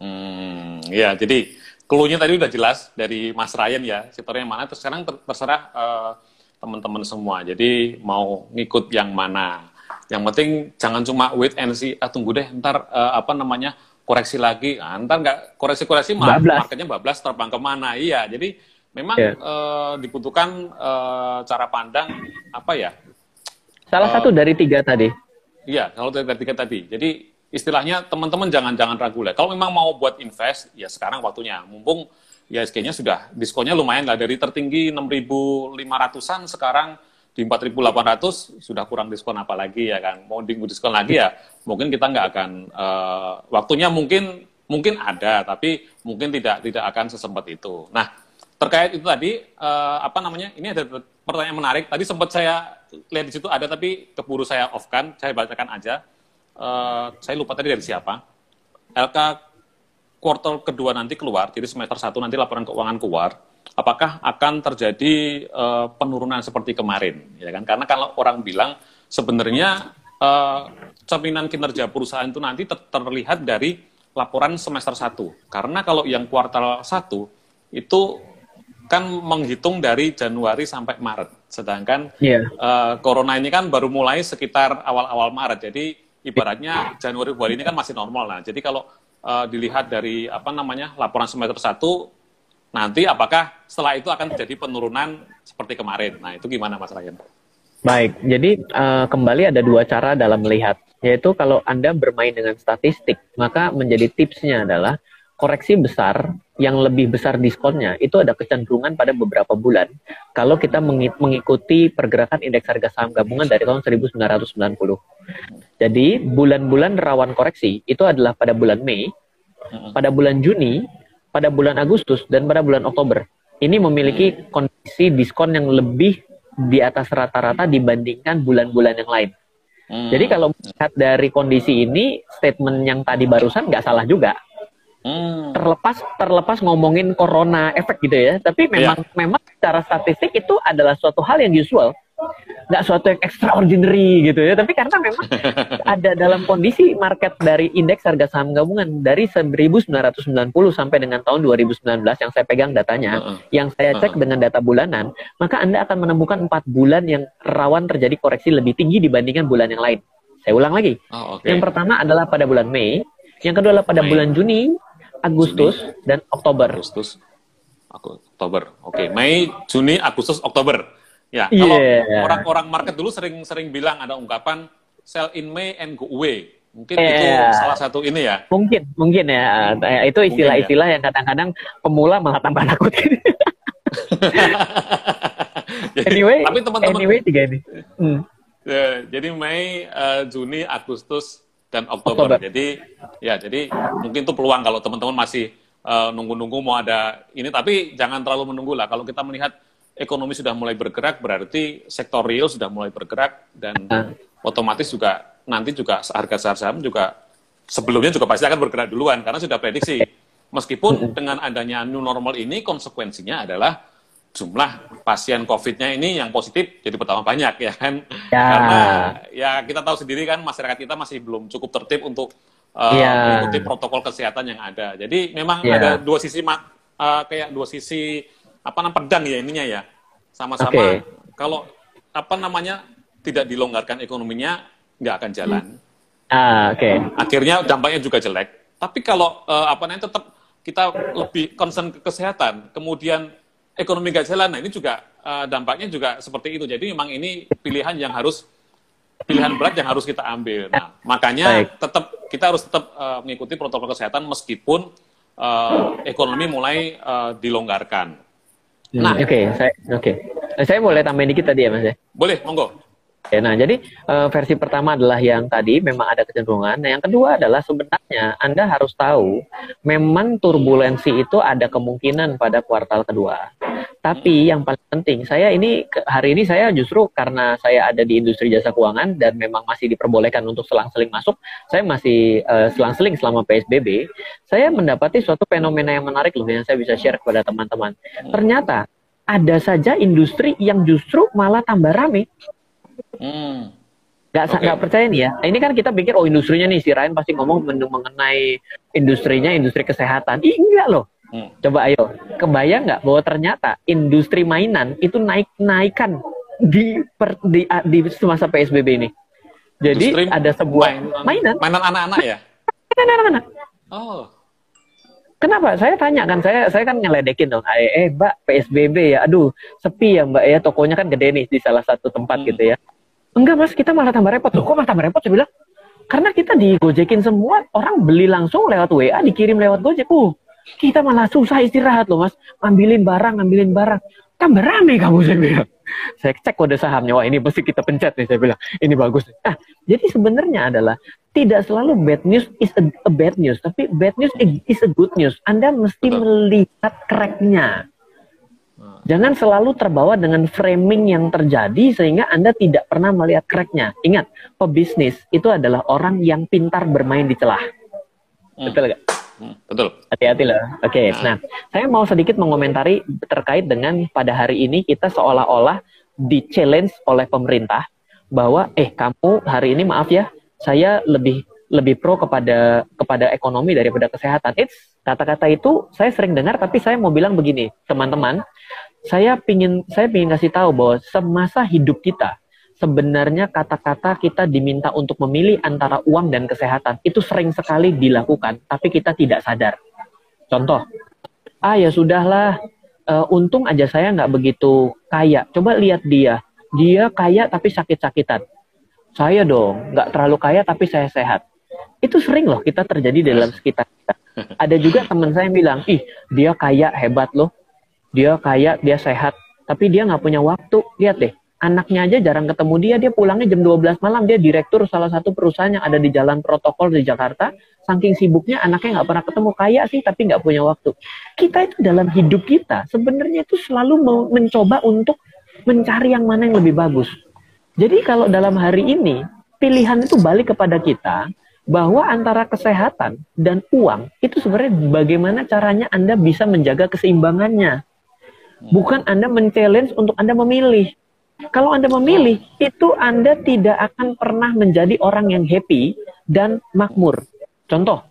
Hmm, ya, jadi clue-nya tadi udah jelas dari Mas Ryan ya, sektornya yang mana. Terus sekarang terserah uh, teman-teman semua. Jadi mau ngikut yang mana. Yang penting jangan cuma wait and see, ah, tunggu deh, ntar uh, apa namanya, koreksi lagi, nah, ntar nggak koreksi-koreksi marketnya bablas terbang ke mana? Iya, jadi memang yeah. Iya. uh, dibutuhkan uh, cara pandang apa ya? Salah uh, satu dari tiga tadi. Iya, kalau dari tiga tadi. Jadi istilahnya teman-teman jangan jangan ragu lah. Kalau memang mau buat invest, ya sekarang waktunya. Mumpung ISG-nya sudah diskonnya lumayan lah. Dari tertinggi 6.500-an sekarang di 4.800 sudah kurang diskon apa lagi ya kan? Mau di diskon lagi ya mungkin kita nggak akan uh, waktunya mungkin mungkin ada tapi mungkin tidak tidak akan sesempat itu. Nah terkait itu tadi uh, apa namanya? Ini ada pertanyaan menarik. Tadi sempat saya lihat di situ ada tapi keburu saya off kan saya bacakan aja uh, saya lupa tadi dari siapa LK kuartal kedua nanti keluar jadi semester satu nanti laporan keuangan keluar apakah akan terjadi uh, penurunan seperti kemarin ya kan karena kalau orang bilang sebenarnya uh, cerminan kinerja perusahaan itu nanti ter terlihat dari laporan semester 1 karena kalau yang kuartal 1 itu kan menghitung dari Januari sampai Maret sedangkan yeah. Iya. uh, corona ini kan baru mulai sekitar awal-awal Maret jadi ibaratnya Januari Februari ini kan masih normal nah jadi kalau uh, dilihat dari apa namanya laporan semester 1 nanti apakah setelah itu akan terjadi penurunan seperti kemarin. Nah, itu gimana Mas Ryan? Baik, jadi uh, kembali ada dua cara dalam melihat, yaitu kalau Anda bermain dengan statistik, maka menjadi tipsnya adalah koreksi besar yang lebih besar diskonnya itu ada kecenderungan pada beberapa bulan kalau kita mengikuti pergerakan indeks harga saham gabungan dari tahun 1990. Jadi bulan-bulan rawan koreksi itu adalah pada bulan Mei, pada bulan Juni pada bulan Agustus dan pada bulan Oktober. Ini memiliki kondisi diskon yang lebih di atas rata-rata dibandingkan bulan-bulan yang lain. Hmm. Jadi kalau melihat dari kondisi ini, statement yang tadi barusan nggak salah juga. Hmm. Terlepas terlepas ngomongin corona efek gitu ya, tapi memang yeah. memang secara statistik itu adalah suatu hal yang usual nggak suatu yang extraordinary gitu ya tapi karena memang ada dalam kondisi market dari indeks harga saham gabungan dari 1990 sampai dengan tahun 2019 yang saya pegang datanya uh -uh. yang saya cek uh -uh. dengan data bulanan maka Anda akan menemukan empat bulan yang rawan terjadi koreksi lebih tinggi dibandingkan bulan yang lain saya ulang lagi oh, okay. yang pertama adalah pada bulan Mei yang kedua adalah pada Mei. bulan Juni Agustus, Juni, dan Oktober. Agustus, Oktober. Oke, okay. Mei, Juni, Agustus, Oktober. Ya, kalau yeah. orang-orang market dulu sering-sering bilang ada ungkapan sell in May and go away. Mungkin yeah. itu salah satu ini ya. Mungkin, mungkin ya. Itu istilah-istilah ya. yang kadang-kadang pemula malah tambah takut. anyway, tapi teman-teman anyway tiga ini. Hmm. Ya, jadi Mei, uh, Juni, Agustus dan Oktober. Oktober. Jadi ya jadi mungkin itu peluang kalau teman-teman masih nunggu eh, nunggu-nunggu mau ada ini tapi jangan terlalu menunggu lah. Kalau kita melihat ekonomi sudah mulai bergerak berarti sektor real sudah mulai bergerak dan uh. otomatis juga nanti juga harga saham juga sebelumnya juga pasti akan bergerak duluan karena sudah prediksi. Meskipun dengan adanya new normal ini konsekuensinya adalah jumlah pasien COVID-nya ini yang positif jadi pertama banyak ya kan ya. karena ya kita tahu sendiri kan masyarakat kita masih belum cukup tertib untuk uh, ya. mengikuti protokol kesehatan yang ada jadi memang ya. ada dua sisi uh, kayak dua sisi apa namanya pedang ya ininya ya sama-sama okay. kalau apa namanya tidak dilonggarkan ekonominya nggak akan jalan ah, oke okay. akhirnya dampaknya juga jelek tapi kalau uh, apa namanya tetap kita lebih concern ke kesehatan kemudian ekonomi gak jalan. Nah ini juga uh, dampaknya juga seperti itu. Jadi memang ini pilihan yang harus pilihan berat yang harus kita ambil. Nah makanya Baik. tetap kita harus tetap uh, mengikuti protokol kesehatan meskipun uh, ekonomi mulai uh, dilonggarkan. Hmm, nah, oke, okay, saya oke. Okay. Saya boleh tambahin dikit tadi ya, Mas ya? Boleh, monggo. Oke, nah jadi uh, versi pertama adalah yang tadi memang ada kecenderungan. Nah, yang kedua adalah sebenarnya Anda harus tahu memang turbulensi itu ada kemungkinan pada kuartal kedua. Tapi yang paling penting, saya ini hari ini saya justru karena saya ada di industri jasa keuangan dan memang masih diperbolehkan untuk selang-seling masuk, saya masih uh, selang-seling selama PSBB. Saya mendapati suatu fenomena yang menarik loh yang saya bisa share kepada teman-teman. Ternyata ada saja industri yang justru malah tambah rame Hmm. Gak, okay. gak percaya nih ya. Ini kan kita pikir oh industrinya nih si Ryan pasti ngomong mengenai industrinya industri kesehatan. Ih, enggak loh. Hmm. Coba ayo, kebayang nggak bahwa ternyata industri mainan itu naik naikan di per, di, di masa PSBB ini. Jadi industri ada sebuah mainan. Mainan anak-anak ya. Mainan anak-anak. Oh. Kenapa? Saya tanya kan, saya saya kan ngeledekin dong. Eh, eh, Mbak PSBB ya, aduh sepi ya Mbak ya, tokonya kan gede nih di salah satu tempat hmm. gitu ya. Enggak mas, kita malah tambah repot. Loh, kok malah tambah repot? Saya bilang, karena kita digojekin semua, orang beli langsung lewat WA, dikirim lewat Gojek. Uh, kita malah susah istirahat loh mas. Ambilin barang, ambilin barang. Tambah rame kamu, saya bilang. Saya cek kode sahamnya, wah ini pasti kita pencet nih, saya bilang. Ini bagus. Nah, jadi sebenarnya adalah tidak selalu bad news is a, a bad news, tapi bad news is a good news. Anda mesti melihat cracknya. Jangan selalu terbawa dengan framing yang terjadi sehingga Anda tidak pernah melihat cracknya. Ingat, pebisnis itu adalah orang yang pintar bermain di celah. Hmm. Betul nggak? Hmm, betul. Hati-hati loh. Oke, okay. nah. nah saya mau sedikit mengomentari terkait dengan pada hari ini kita seolah-olah di challenge oleh pemerintah bahwa eh kamu hari ini maaf ya saya lebih lebih pro kepada kepada ekonomi daripada kesehatan. It's kata-kata itu saya sering dengar tapi saya mau bilang begini, teman-teman, saya pingin saya pingin kasih tahu bahwa semasa hidup kita sebenarnya kata-kata kita diminta untuk memilih antara uang dan kesehatan itu sering sekali dilakukan tapi kita tidak sadar. Contoh ah ya sudahlah uh, untung aja saya nggak begitu kaya. Coba lihat dia. Dia kaya tapi sakit-sakitan. Saya dong nggak terlalu kaya tapi saya sehat. Itu sering loh kita terjadi dalam sekitar kita. Ada juga teman saya yang bilang ih dia kaya hebat loh dia kaya, dia sehat, tapi dia nggak punya waktu. Lihat deh, anaknya aja jarang ketemu dia, dia pulangnya jam 12 malam, dia direktur salah satu perusahaan yang ada di jalan protokol di Jakarta, saking sibuknya anaknya nggak pernah ketemu, kaya sih tapi nggak punya waktu. Kita itu dalam hidup kita sebenarnya itu selalu mencoba untuk mencari yang mana yang lebih bagus. Jadi kalau dalam hari ini, pilihan itu balik kepada kita, bahwa antara kesehatan dan uang itu sebenarnya bagaimana caranya Anda bisa menjaga keseimbangannya. Bukan Anda men-challenge untuk Anda memilih. Kalau Anda memilih, itu Anda tidak akan pernah menjadi orang yang happy dan makmur. Contoh,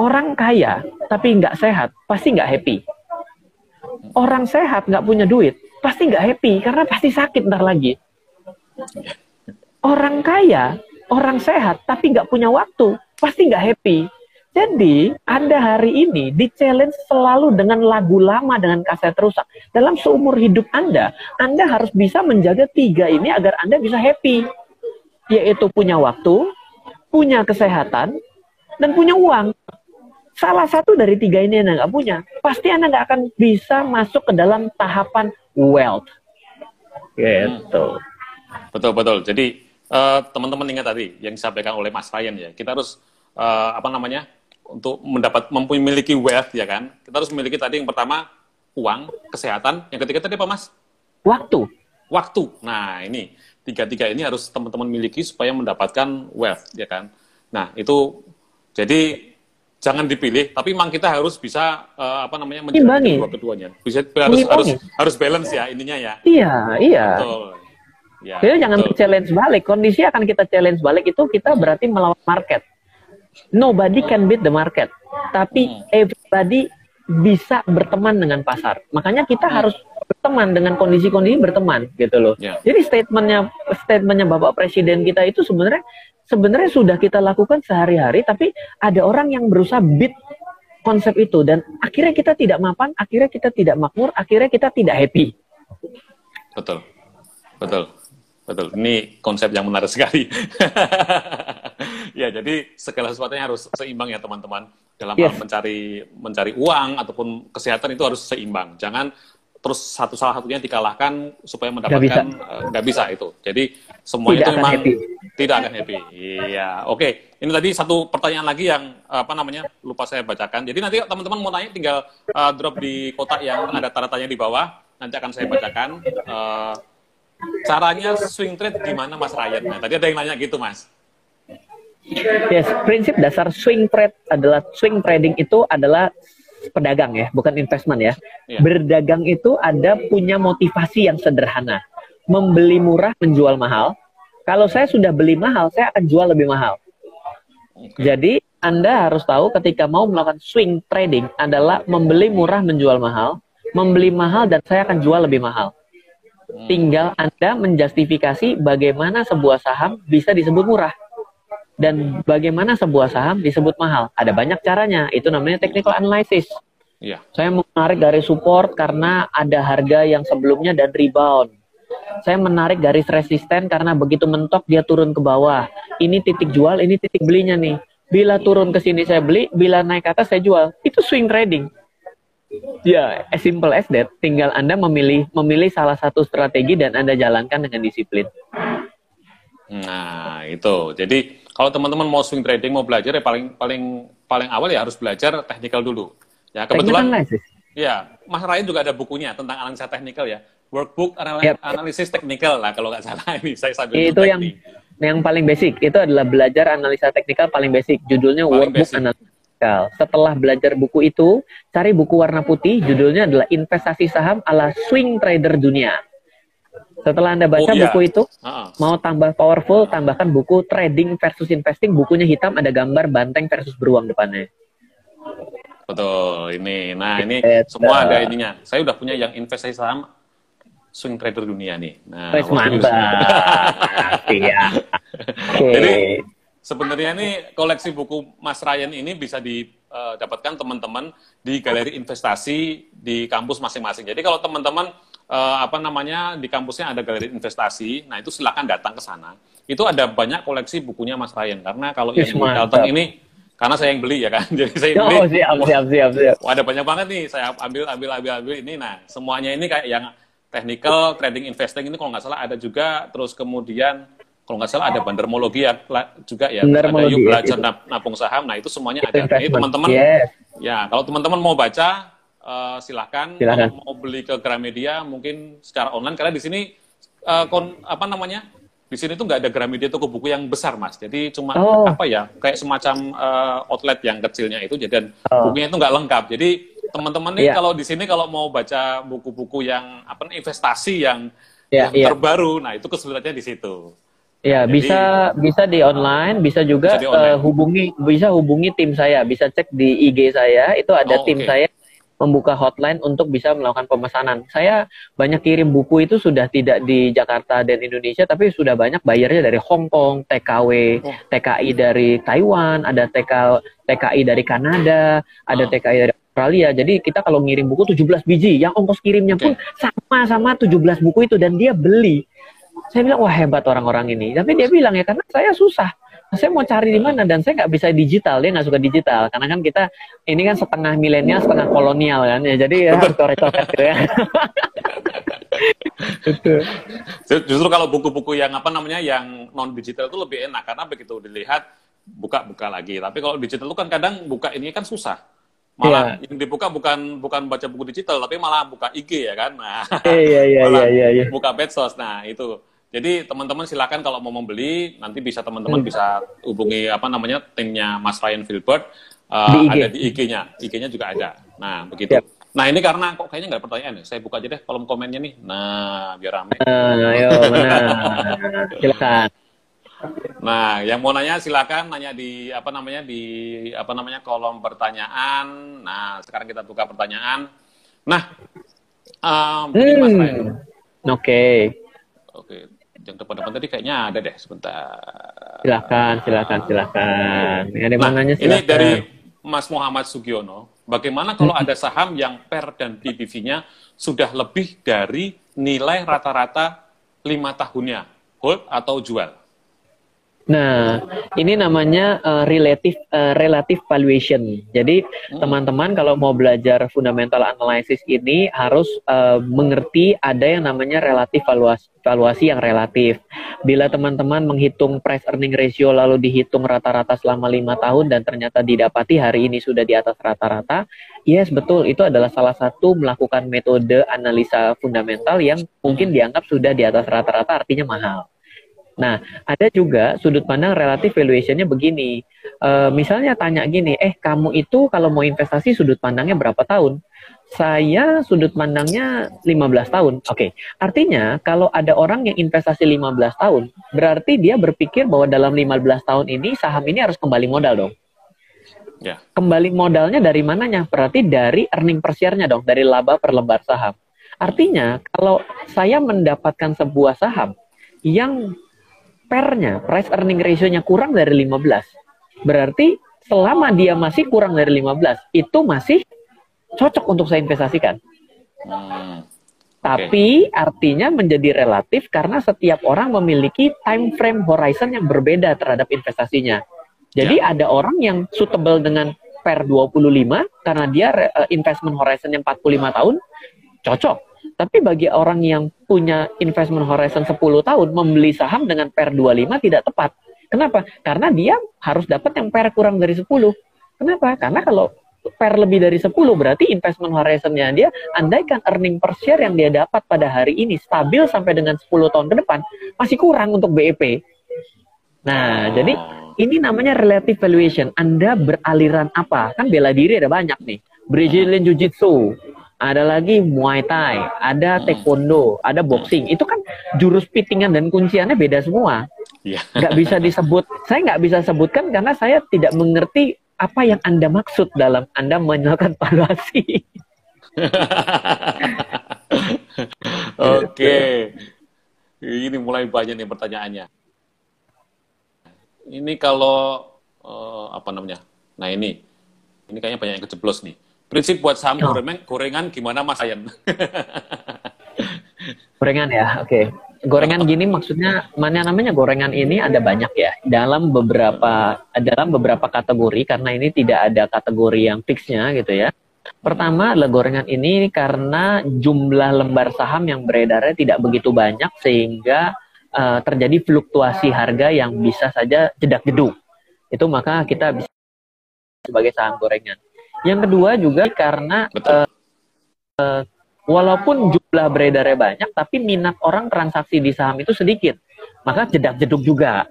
orang kaya tapi nggak sehat, pasti nggak happy. Orang sehat nggak punya duit, pasti nggak happy karena pasti sakit ntar lagi. Orang kaya, orang sehat tapi nggak punya waktu, pasti nggak happy Jadi, Anda hari ini di challenge selalu dengan lagu lama dengan kaset rusak. Dalam seumur hidup Anda, Anda harus bisa menjaga tiga ini agar Anda bisa happy. Yaitu punya waktu, punya kesehatan, dan punya uang. Salah satu dari tiga ini Anda nggak punya, pasti Anda nggak akan bisa masuk ke dalam tahapan wealth. Gitu. Betul, betul. Jadi, uh, teman-teman ingat tadi yang disampaikan oleh Mas Ryan ya, kita harus, uh, apa namanya, untuk mendapat memiliki wealth ya kan? Kita harus memiliki tadi yang pertama uang kesehatan. Yang ketiga tadi apa mas? Waktu. Waktu. Nah ini. Tiga tiga ini harus teman-teman miliki supaya mendapatkan wealth ya kan? Nah itu. Jadi jangan dipilih tapi memang kita harus bisa uh, apa namanya menjalani kedua keduanya. Bisa harus harus harus balance ya ininya ya. Iya iya. Betul. Ya, Jadi jangan challenge balik. Kondisi akan kita challenge balik itu kita berarti melawan market nobody can beat the market, tapi hmm. everybody bisa berteman dengan pasar. Makanya kita hmm. harus berteman dengan kondisi-kondisi berteman gitu loh. Yeah. Jadi statementnya statementnya Bapak Presiden kita itu sebenarnya sebenarnya sudah kita lakukan sehari-hari, tapi ada orang yang berusaha beat konsep itu dan akhirnya kita tidak mapan, akhirnya kita tidak makmur, akhirnya kita tidak happy. Betul, betul, betul. Ini konsep yang menarik sekali. ya, jadi segala sesuatunya harus seimbang ya teman-teman. Dalam yes. hal mencari mencari uang ataupun kesehatan itu harus seimbang. Jangan terus satu salah satunya dikalahkan supaya mendapatkan nggak bisa. Uh, bisa itu. Jadi semuanya tidak itu memang happy. tidak akan happy. Iya, oke. Okay. Ini tadi satu pertanyaan lagi yang apa namanya lupa saya bacakan. Jadi nanti teman-teman mau tanya tinggal uh, drop di kotak yang ada tanda tanya di bawah. Nanti akan saya bacakan. Uh, caranya swing trade gimana Mas Ryan? Nah, tadi ada yang nanya gitu Mas. Yes, prinsip dasar swing trade adalah swing trading itu adalah pedagang ya, bukan investment ya. Yeah. Berdagang itu ada punya motivasi yang sederhana. Membeli murah, menjual mahal. Kalau saya sudah beli mahal, saya akan jual lebih mahal. Okay. Jadi Anda harus tahu ketika mau melakukan swing trading adalah membeli murah, menjual mahal, membeli mahal dan saya akan jual lebih mahal. Hmm. Tinggal Anda menjustifikasi bagaimana sebuah saham bisa disebut murah dan bagaimana sebuah saham disebut mahal. Ada banyak caranya. Itu namanya technical analysis. Yeah. Saya menarik dari support karena ada harga yang sebelumnya dan rebound. Saya menarik garis resisten karena begitu mentok dia turun ke bawah. Ini titik jual, ini titik belinya nih. Bila turun ke sini saya beli, bila naik ke atas saya jual. Itu swing trading. Ya, as simple as that. Tinggal Anda memilih memilih salah satu strategi dan Anda jalankan dengan disiplin. Nah, itu. Jadi kalau teman-teman mau swing trading, mau belajar ya paling paling paling awal ya harus belajar teknikal dulu. Ya kebetulan. Ya, Mas Ryan juga ada bukunya tentang analisa teknikal ya. Workbook analisis, yep. analisis teknikal lah kalau nggak salah ini saya sambil Itu yang nih. yang paling basic itu adalah belajar analisa teknikal paling basic. Judulnya paling Workbook Analisa Teknikal. Setelah belajar buku itu, cari buku warna putih. Judulnya adalah Investasi Saham ala Swing Trader Dunia. Setelah Anda baca oh, iya. buku itu, uh-uh. mau tambah powerful, tambahkan buku Trading versus Investing. Bukunya hitam, ada gambar banteng versus beruang depannya. Betul, ini. Nah, ini Betul. semua ada ininya. Saya udah punya yang investasi saham swing trader dunia nih. Nah, Wes mantap. Iya. okay. Jadi sebenarnya ini koleksi buku Mas Ryan ini bisa didapatkan teman-teman di galeri investasi di kampus masing-masing. Jadi kalau teman-teman uh, apa namanya di kampusnya ada galeri investasi. Nah itu silakan datang ke sana. Itu ada banyak koleksi bukunya Mas Ryan karena kalau yang Dalton ini karena saya yang beli ya kan. Jadi saya beli. Oh, siap, siap, siap, siap. Wah, ada banyak banget nih. Saya ambil, ambil, ambil, ambil ini. Nah, semuanya ini kayak yang technical, trading, investing ini kalau nggak salah ada juga. Terus kemudian kalau nggak salah ada bandermologi ya juga ya. Ada yuk belajar ya, napung saham. Nah, itu semuanya ada. Jadi teman-teman, yes. ya kalau teman-teman mau baca, uh, silahkan. silahkan. Kalau mau beli ke Gramedia mungkin secara online karena di sini uh, kon, apa namanya di sini tuh nggak ada Gramedia toko buku yang besar mas. Jadi cuma oh. apa ya kayak semacam uh, outlet yang kecilnya itu jadi oh. bukunya itu nggak lengkap. Jadi teman-teman nih yeah. kalau di sini kalau mau baca buku-buku yang apa investasi yang, yeah, yang yeah. terbaru, nah itu kesulitannya di situ. Ya, Jadi, bisa bisa di online, bisa juga bisa online. Uh, hubungi bisa hubungi tim saya, bisa cek di IG saya, itu ada oh, tim okay. saya membuka hotline untuk bisa melakukan pemesanan. Saya banyak kirim buku itu sudah tidak di Jakarta dan Indonesia, tapi sudah banyak bayarnya dari Hong Kong, TKW, oh. TKI dari Taiwan, ada TK, TKI dari Kanada, ada oh. TKI dari Australia. Jadi kita kalau ngirim buku 17 biji, yang ongkos kirimnya pun sama sama 17 buku itu dan dia beli. Saya bilang wah hebat orang-orang ini. Tapi dia bilang ya karena saya susah saya mau cari di mana? Dan saya nggak bisa digital. Dia nggak suka digital. Karena kan kita ini kan setengah milenial setengah kolonial kan? Ya jadi ya harus coret-coret gitu ya. Justru kalau buku-buku yang apa namanya yang non digital itu lebih enak. Karena begitu dilihat buka-buka lagi. Tapi kalau digital itu kan kadang buka ini kan susah. Malah yeah. yang dibuka bukan bukan baca buku digital tapi malah buka IG ya kan? Nah iya, iya, iya, iya, iya. buka medsos. Nah itu jadi teman-teman silakan kalau mau membeli nanti bisa teman-teman hmm. bisa hubungi apa namanya timnya Mas Ryan Filbert uh, di IG. ada di IG-nya, IG-nya juga ada. Nah begitu. Yep. Nah ini karena kok kayaknya nggak ada pertanyaan ya. Saya buka aja deh kolom komennya nih. Nah biar rame. Nah, ayo benar. silakan. Nah, yang mau nanya silakan nanya di apa namanya di apa namanya kolom pertanyaan. Nah, sekarang kita buka pertanyaan. Nah, um, hmm. Mas Ryan. Oke. Okay. Yang depan-depan tadi kayaknya ada deh sebentar. Silakan, silakan, silakan. Ini nah, nanya, silakan. Ini dari Mas Muhammad Sugiono. Bagaimana kalau ada saham yang PER dan PBV-nya sudah lebih dari nilai rata-rata lima tahunnya, hold atau jual? Nah, ini namanya uh, relative uh, relative valuation. Jadi hmm. teman-teman hmm. kalau mau belajar fundamental analysis ini harus uh, mengerti ada yang namanya relatif valuasi, valuasi yang relatif. Bila teman-teman menghitung price earning ratio lalu dihitung rata-rata selama lima tahun dan ternyata didapati hari ini sudah di atas rata-rata, yes betul itu adalah salah satu melakukan metode analisa fundamental yang mungkin dianggap sudah di atas rata-rata artinya mahal. Nah, ada juga sudut pandang relatif valuationnya begini. E, misalnya tanya gini, eh kamu itu kalau mau investasi sudut pandangnya berapa tahun? Saya sudut pandangnya 15 tahun. Oke, okay. artinya kalau ada orang yang investasi 15 tahun, berarti dia berpikir bahwa dalam 15 tahun ini saham ini harus kembali modal dong. Yeah. Kembali modalnya dari mananya? Berarti dari earning per share-nya dong, dari laba per lembar saham. Artinya, kalau saya mendapatkan sebuah saham yang pernya, price earning ratio-nya kurang dari 15. Berarti selama dia masih kurang dari 15, itu masih cocok untuk saya investasikan. Hmm. Tapi artinya menjadi relatif karena setiap orang memiliki time frame horizon yang berbeda terhadap investasinya. Jadi ya. ada orang yang suitable dengan per 25 karena dia eh, investment horizon yang 45 tahun cocok. Tapi bagi orang yang punya investment horizon 10 tahun, membeli saham dengan per 25 tidak tepat. Kenapa? Karena dia harus dapat yang per kurang dari 10. Kenapa? Karena kalau per lebih dari 10 berarti investment horizonnya dia andaikan earning per share yang dia dapat pada hari ini stabil sampai dengan 10 tahun ke depan masih kurang untuk BEP. Nah, jadi ini namanya relative valuation. Anda beraliran apa? Kan bela diri ada banyak nih. Brazilian Jiu-Jitsu, ada lagi Muay Thai, ada. Taekwondo, ada boxing. Itu kan jurus pitingan dan kunciannya beda semua. Yeah. Nggak bisa disebut, saya nggak bisa sebutkan karena saya tidak mengerti apa yang Anda maksud dalam Anda melakukan valuasi. Oke. Ini mulai banyak nih pertanyaannya. Ini kalau uh, apa namanya? Nah ini, ini kayaknya banyak yang kejeblos nih Prinsip buat saham oh. gorengan, gorengan gimana Mas Ayan? gorengan ya, oke. Okay. Gorengan gini maksudnya mana namanya gorengan ini ada banyak ya dalam beberapa dalam beberapa kategori karena ini tidak ada kategori yang fixnya gitu ya. Pertama adalah gorengan ini karena jumlah lembar saham yang beredarnya tidak begitu banyak sehingga uh, terjadi fluktuasi harga yang bisa saja jedak jeduk. Itu maka kita bisa sebagai saham gorengan. Yang kedua juga karena uh, uh, walaupun jumlah beredarnya banyak, tapi minat orang transaksi di saham itu sedikit, maka jedak jeduk juga.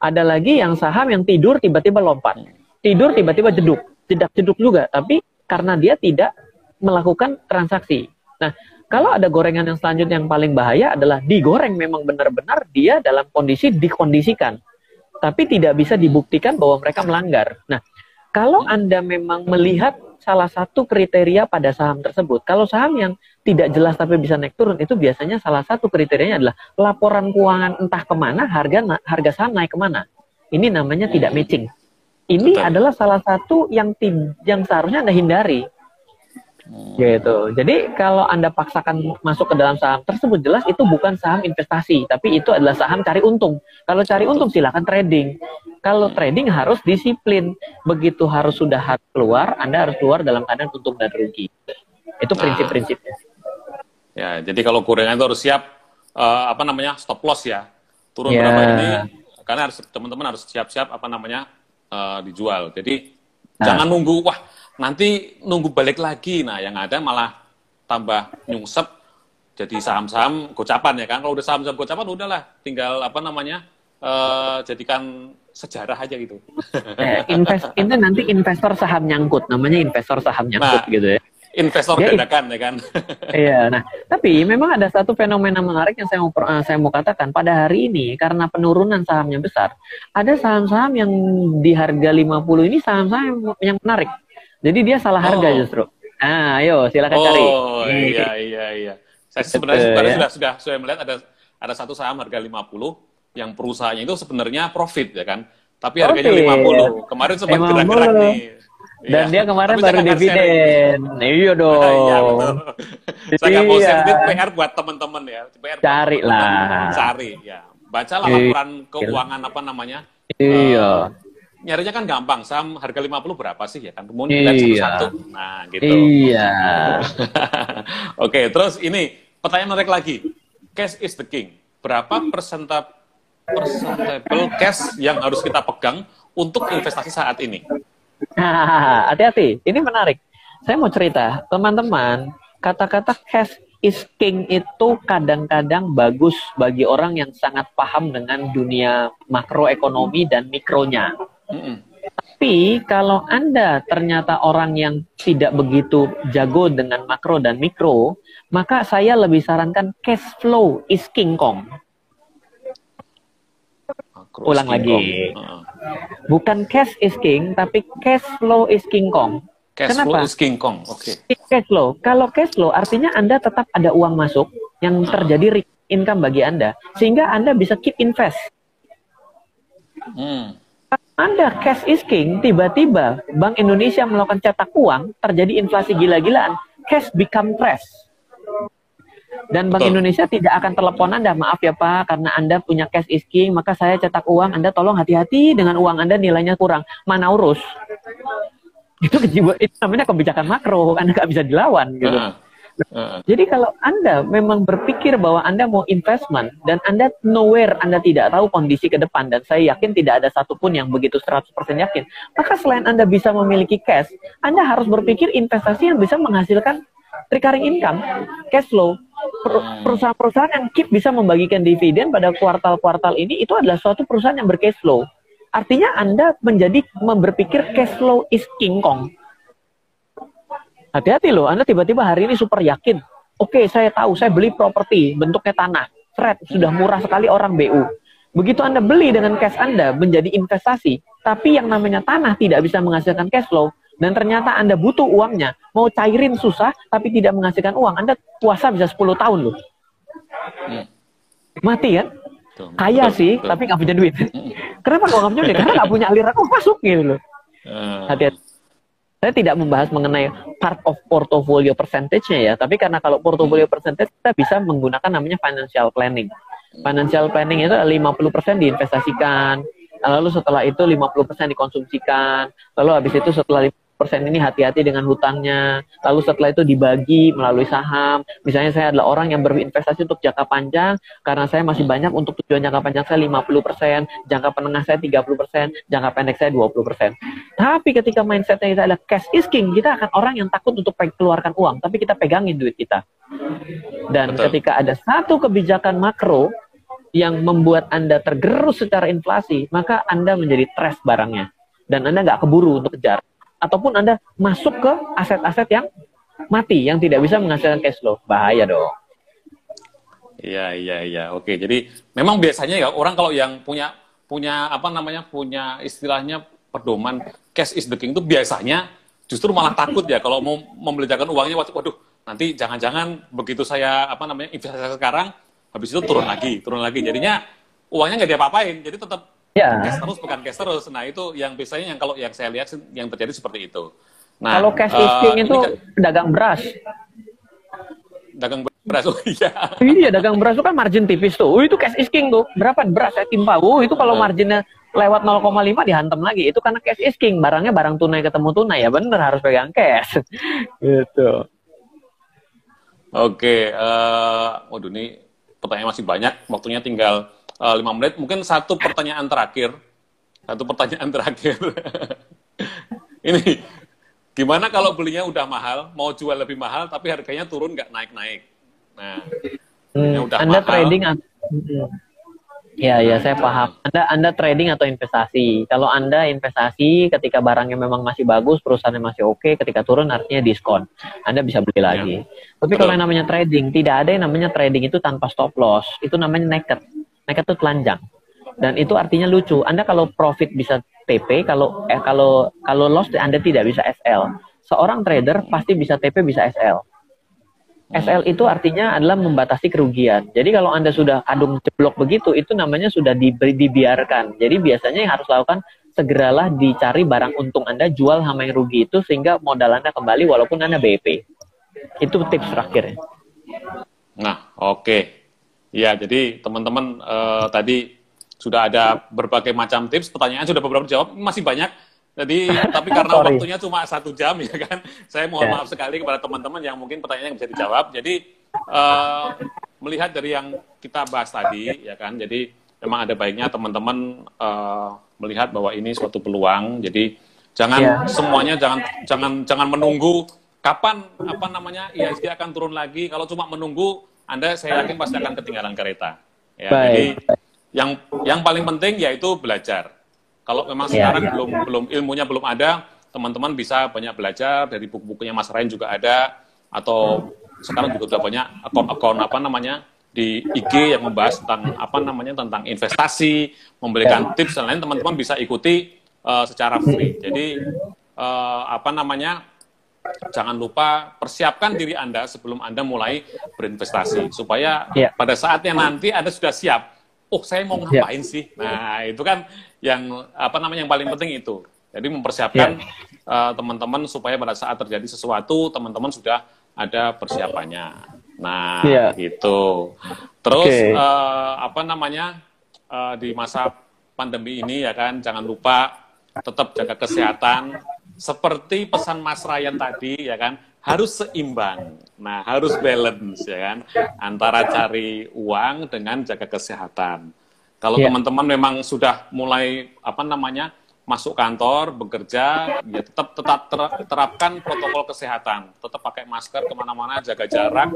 Ada lagi yang saham yang tidur tiba-tiba lompat, tidur tiba-tiba jeduk, jedak jeduk juga, tapi karena dia tidak melakukan transaksi. Nah, kalau ada gorengan yang selanjutnya yang paling bahaya adalah digoreng memang benar-benar dia dalam kondisi dikondisikan, tapi tidak bisa dibuktikan bahwa mereka melanggar. Nah, kalau Anda memang melihat salah satu kriteria pada saham tersebut. Kalau saham yang tidak jelas tapi bisa naik turun itu biasanya salah satu kriterianya adalah laporan keuangan entah ke mana harga harga saham naik ke mana. Ini namanya tidak matching. Ini Betul. adalah salah satu yang yang seharusnya anda hindari. Hmm. Gitu. Jadi kalau Anda paksakan masuk ke dalam saham tersebut jelas itu bukan saham investasi, tapi itu adalah saham cari untung. Kalau cari untung silakan trading. Kalau trading harus disiplin. Begitu harus sudah harus keluar, Anda harus keluar dalam keadaan untung dan rugi. Itu nah. prinsip-prinsipnya. Ya, jadi kalau kurangan itu harus siap uh, apa namanya? stop loss ya. Turun ya. berapa ini karena harus teman-teman harus siap-siap apa namanya? Uh, dijual. Jadi nah. jangan nunggu wah nanti nunggu balik lagi. Nah, yang ada malah tambah nyungsep jadi saham-saham gocapan ya kan. Kalau udah saham-saham gocapan udahlah, tinggal apa namanya? Uh, jadikan sejarah aja gitu. Eh, invest itu nanti investor saham nyangkut, namanya investor saham nyangkut nah, gitu ya. Investor ya, dadakan ya kan. iya, nah tapi memang ada satu fenomena menarik yang saya mau uh, saya mau katakan pada hari ini karena penurunan sahamnya besar, ada saham-saham yang di harga 50 ini saham-saham yang menarik. Jadi dia salah harga oh. justru. Ah, ayo silakan oh, cari. Oh iya iya iya. Saya sebenarnya, sebenarnya ya. sudah sudah sudah melihat ada ada satu saham harga 50 yang perusahaannya itu sebenarnya profit ya kan. Tapi harganya okay. 50. Kemarin sempat gerak-gerak nih. Dan ya. dia kemarin baru dividen. Iya dong. iya. Saya nggak mau share iya. PR buat teman-teman ya. PR cari lah. Cari ya. Bacalah iya. laporan keuangan apa namanya. Iya. Uh, nyarinya kan gampang. Saham harga 50 berapa sih ya kan? Kemudian iya. satu-satu. Nah, gitu. Iya. Oke, terus ini pertanyaan menarik lagi. Cash is the king. Berapa persentase percentable cash yang harus kita pegang untuk investasi saat ini? Hati-hati, ini menarik. Saya mau cerita, teman-teman, kata-kata cash is king itu kadang-kadang bagus bagi orang yang sangat paham dengan dunia makroekonomi dan mikronya. Tapi kalau Anda ternyata orang yang tidak begitu jago dengan makro dan mikro, maka saya lebih sarankan cash flow is king kong. Makro Ulang lagi. Bukan cash is king, tapi cash flow is king kong. Cash Kenapa? flow is king kong. Oke. Okay. Cash flow. Kalau cash flow artinya Anda tetap ada uang masuk yang terjadi income bagi Anda sehingga Anda bisa keep invest. Hmm. Anda cash is king, tiba-tiba Bank Indonesia melakukan cetak uang, terjadi inflasi gila-gilaan, cash become trash. Dan Bank Betul. Indonesia tidak akan telepon Anda, maaf ya Pak, karena Anda punya cash is king, maka saya cetak uang, Anda tolong hati-hati dengan uang Anda nilainya kurang. Mana urus? Itu, itu namanya kebijakan makro, Anda nggak bisa dilawan gitu. Uh. Jadi kalau Anda memang berpikir bahwa Anda mau investment dan Anda nowhere Anda tidak tahu kondisi ke depan dan saya yakin tidak ada satupun yang begitu 100% yakin, maka selain Anda bisa memiliki cash, Anda harus berpikir investasi yang bisa menghasilkan recurring income, cash flow. Perusahaan-perusahaan yang keep bisa membagikan dividen pada kuartal-kuartal ini itu adalah suatu perusahaan yang bercash flow. Artinya Anda menjadi berpikir cash flow is king kong Hati-hati loh, Anda tiba-tiba hari ini super yakin. Oke, okay, saya tahu, saya beli properti, bentuknya tanah. Fred, sudah murah sekali orang BU. Begitu Anda beli dengan cash Anda menjadi investasi, tapi yang namanya tanah tidak bisa menghasilkan cash flow, dan ternyata Anda butuh uangnya, mau cairin susah, tapi tidak menghasilkan uang, Anda puasa bisa 10 tahun loh. Hmm. Mati kan? Kaya sih, tapi nggak punya duit. Kenapa nggak punya duit? Karena nggak punya aliran oh masuk gitu loh. Hmm. Hati-hati. Saya tidak membahas mengenai part of portfolio percentage-nya ya, tapi karena kalau portfolio percentage kita bisa menggunakan namanya financial planning. Financial planning itu 50% diinvestasikan, lalu setelah itu 50% dikonsumsikan, lalu habis itu setelah persen ini hati-hati dengan hutangnya. Lalu setelah itu dibagi melalui saham. Misalnya saya adalah orang yang berinvestasi untuk jangka panjang karena saya masih banyak untuk tujuan jangka panjang saya 50%, jangka penengah saya 30%, jangka pendek saya 20%. Tapi ketika mindsetnya kita adalah cash is king, kita akan orang yang takut untuk keluarkan uang, tapi kita pegangin duit kita. Dan Betul. ketika ada satu kebijakan makro yang membuat Anda tergerus secara inflasi, maka Anda menjadi stress barangnya. Dan Anda nggak keburu untuk kejar ataupun Anda masuk ke aset-aset yang mati yang tidak bisa menghasilkan cash flow. Bahaya dong. Iya, iya, iya. Oke, jadi memang biasanya ya orang kalau yang punya punya apa namanya? punya istilahnya pedoman cash is the king itu biasanya justru malah takut ya kalau mau membelanjakan uangnya waduh nanti jangan-jangan begitu saya apa namanya investasi sekarang habis itu turun lagi turun lagi jadinya uangnya nggak diapa-apain jadi tetap ya. cash terus bukan cash terus. Nah itu yang biasanya yang kalau yang saya lihat yang terjadi seperti itu. Nah kalau cash uh, itu kan, dagang beras. Dagang beras oh iya. Iya dagang beras itu kan margin tipis tuh. Oh, itu cash is king tuh. Berapa beras saya timpa? Oh itu kalau marginnya lewat 0,5 dihantam lagi. Itu karena cash is king. Barangnya barang tunai ketemu tunai. Ya bener harus pegang cash. Gitu. Oke uh, waduh ini pertanyaan masih banyak. Waktunya tinggal uh, menit mungkin satu pertanyaan terakhir satu pertanyaan terakhir ini gimana kalau belinya udah mahal mau jual lebih mahal tapi harganya turun nggak naik naik nah hmm, udah anda mahal, trading Ya, ya saya paham. Anda Anda trading atau investasi. Kalau Anda investasi ketika barangnya memang masih bagus, perusahaannya masih oke, ketika turun artinya diskon. Anda bisa beli lagi. Ya. Tapi kalau yang namanya trading, tidak ada yang namanya trading itu tanpa stop loss. Itu namanya naked. Naked itu telanjang. Dan itu artinya lucu. Anda kalau profit bisa TP, kalau eh, kalau kalau loss Anda tidak bisa SL. Seorang trader pasti bisa TP, bisa SL. SL itu artinya adalah membatasi kerugian. Jadi kalau Anda sudah kadung jeblok begitu, itu namanya sudah diberi, dibiarkan. Jadi biasanya yang harus lakukan segeralah dicari barang untung Anda, jual sama yang rugi itu sehingga modal Anda kembali walaupun Anda BP. Itu tips terakhir. Nah, oke. Okay. Ya, jadi teman-teman uh, tadi sudah ada berbagai macam tips, pertanyaan sudah beberapa dijawab, masih banyak jadi, tapi karena waktunya cuma satu jam ya kan, saya mohon yeah. maaf sekali kepada teman-teman yang mungkin pertanyaannya bisa dijawab. Jadi, uh, melihat dari yang kita bahas tadi, ya kan, jadi memang ada baiknya teman-teman uh, melihat bahwa ini suatu peluang. Jadi, jangan yeah. semuanya jangan jangan jangan menunggu kapan apa namanya IHSG akan turun lagi. Kalau cuma menunggu, Anda saya yakin pasti akan ketinggalan kereta. Ya, Baik. jadi yang yang paling penting yaitu belajar kalau memang yeah, sekarang yeah, belum yeah. belum ilmunya belum ada, teman-teman bisa banyak belajar dari buku-bukunya Mas Ryan juga ada atau sekarang juga sudah banyak akun-akun apa namanya di IG yang membahas tentang apa namanya tentang investasi, memberikan yeah. tips dan lain teman-teman bisa ikuti uh, secara free. Jadi uh, apa namanya jangan lupa persiapkan diri Anda sebelum Anda mulai berinvestasi supaya yeah. pada saatnya nanti Anda sudah siap. Oh, saya mau ya. ngapain yeah. sih? Nah, itu kan yang apa namanya yang paling penting itu. Jadi mempersiapkan yeah. Ya. uh, teman-teman supaya pada saat terjadi sesuatu teman-teman sudah ada persiapannya. Nah, yeah. gitu. Terus okay. uh, eh, apa namanya uh, di masa pandemi ini ya kan jangan lupa tetap jaga kesehatan seperti pesan Mas Ryan tadi ya kan harus seimbang. Nah, harus balance ya kan antara cari uang dengan jaga kesehatan. Kalau yeah. teman-teman memang sudah mulai apa namanya masuk kantor bekerja, ya tetap tetap ter, terapkan protokol kesehatan, tetap pakai masker ke mana-mana, jaga jarak,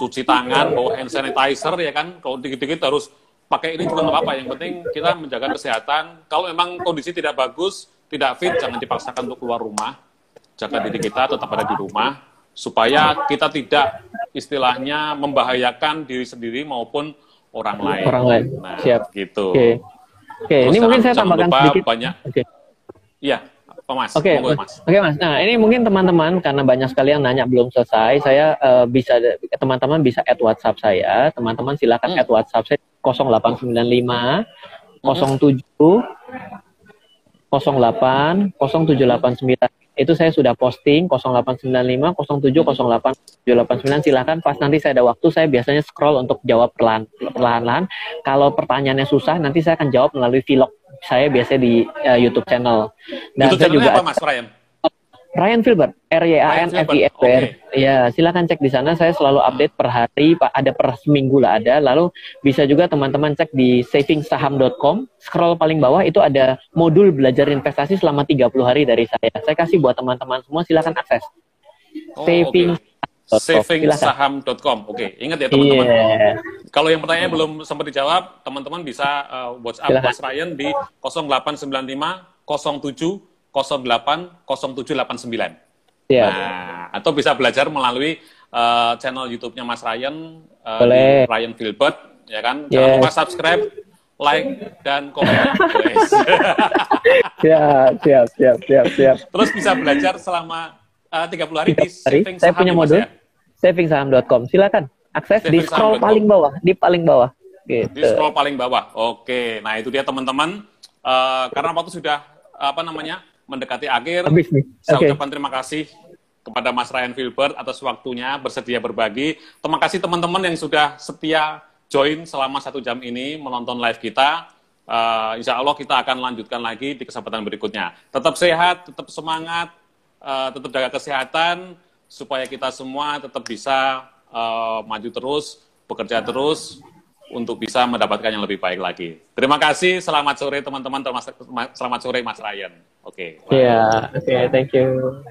cuci tangan, bawa hand sanitizer ya kan. Kalau dikit-dikit harus pakai ini juga nggak apa-apa. Yang penting kita menjaga kesehatan. Kalau memang kondisi tidak bagus, tidak fit, jangan dipaksakan untuk keluar rumah. Jaga diri kita tetap ada di rumah supaya kita tidak istilahnya membahayakan diri sendiri maupun orang lain. Orang lain. Nah, Siap. Gitu. Oke. Okay. Oke, okay. ini mungkin saya tambahkan sedikit. Banyak. Oke. Okay. Iya, Mas. Oke, okay. Oke, okay, Mas. Nah, ini mungkin teman-teman karena banyak sekali yang nanya belum selesai, saya uh, bisa teman-teman bisa add WhatsApp saya. Teman-teman silakan hmm. add WhatsApp saya 0895 07 08 0789 itu saya sudah posting 0895 0708 789 silahkan pas nanti saya ada waktu saya biasanya scroll untuk jawab pelan perlahan-lahan. Kalau pertanyaannya susah nanti saya akan jawab melalui vlog. Saya biasanya di uh, YouTube channel. Dan YouTube saya juga apa Mas Ryan Ryan Filbert, R Y A N F I L B R. Ya, silakan cek di sana. Saya selalu update per hari, Pak. Ada per seminggu lah ada. Lalu bisa juga teman-teman cek di savingsaham.com. Scroll paling bawah itu ada modul belajar investasi selama 30 hari dari saya. Saya kasih buat teman-teman semua silakan akses. Oh, Saving okay. Savingsaham.com. Oke, okay. ingat ya teman-teman. Yeah. Kalau yang pertanyaan belum sempat dijawab, teman-teman bisa uh, WhatsApp Mas Ryan di 0895 07 080789. Yeah. Nah, atau bisa belajar melalui uh, channel YouTube-nya Mas Ryan, uh, Ryan Filbert, ya kan? Jangan yeah. lupa subscribe, like, dan komen. siap, siap, siap, siap, siap. Terus bisa belajar selama uh, 30 hari 30 di saving Saya punya modul ya? savingsaham.com. Silakan akses saving di scroll paling bawah, di paling bawah. Gitu. Di scroll paling bawah. Oke, nah itu dia teman-teman. Uh, karena waktu sudah apa namanya mendekati akhir, Habis nih. saya okay. ucapkan terima kasih kepada Mas Ryan Filbert atas waktunya bersedia berbagi. Terima kasih teman-teman yang sudah setia join selama satu jam ini menonton live kita. Uh, insya Allah kita akan lanjutkan lagi di kesempatan berikutnya. Tetap sehat, tetap semangat, uh, tetap jaga kesehatan, supaya kita semua tetap bisa uh, maju terus, bekerja terus, untuk bisa mendapatkan yang lebih baik lagi. Terima kasih, selamat sore teman-teman, selamat sore Mas Ryan. Oke. Okay, Iya, yeah, oke, okay, thank you.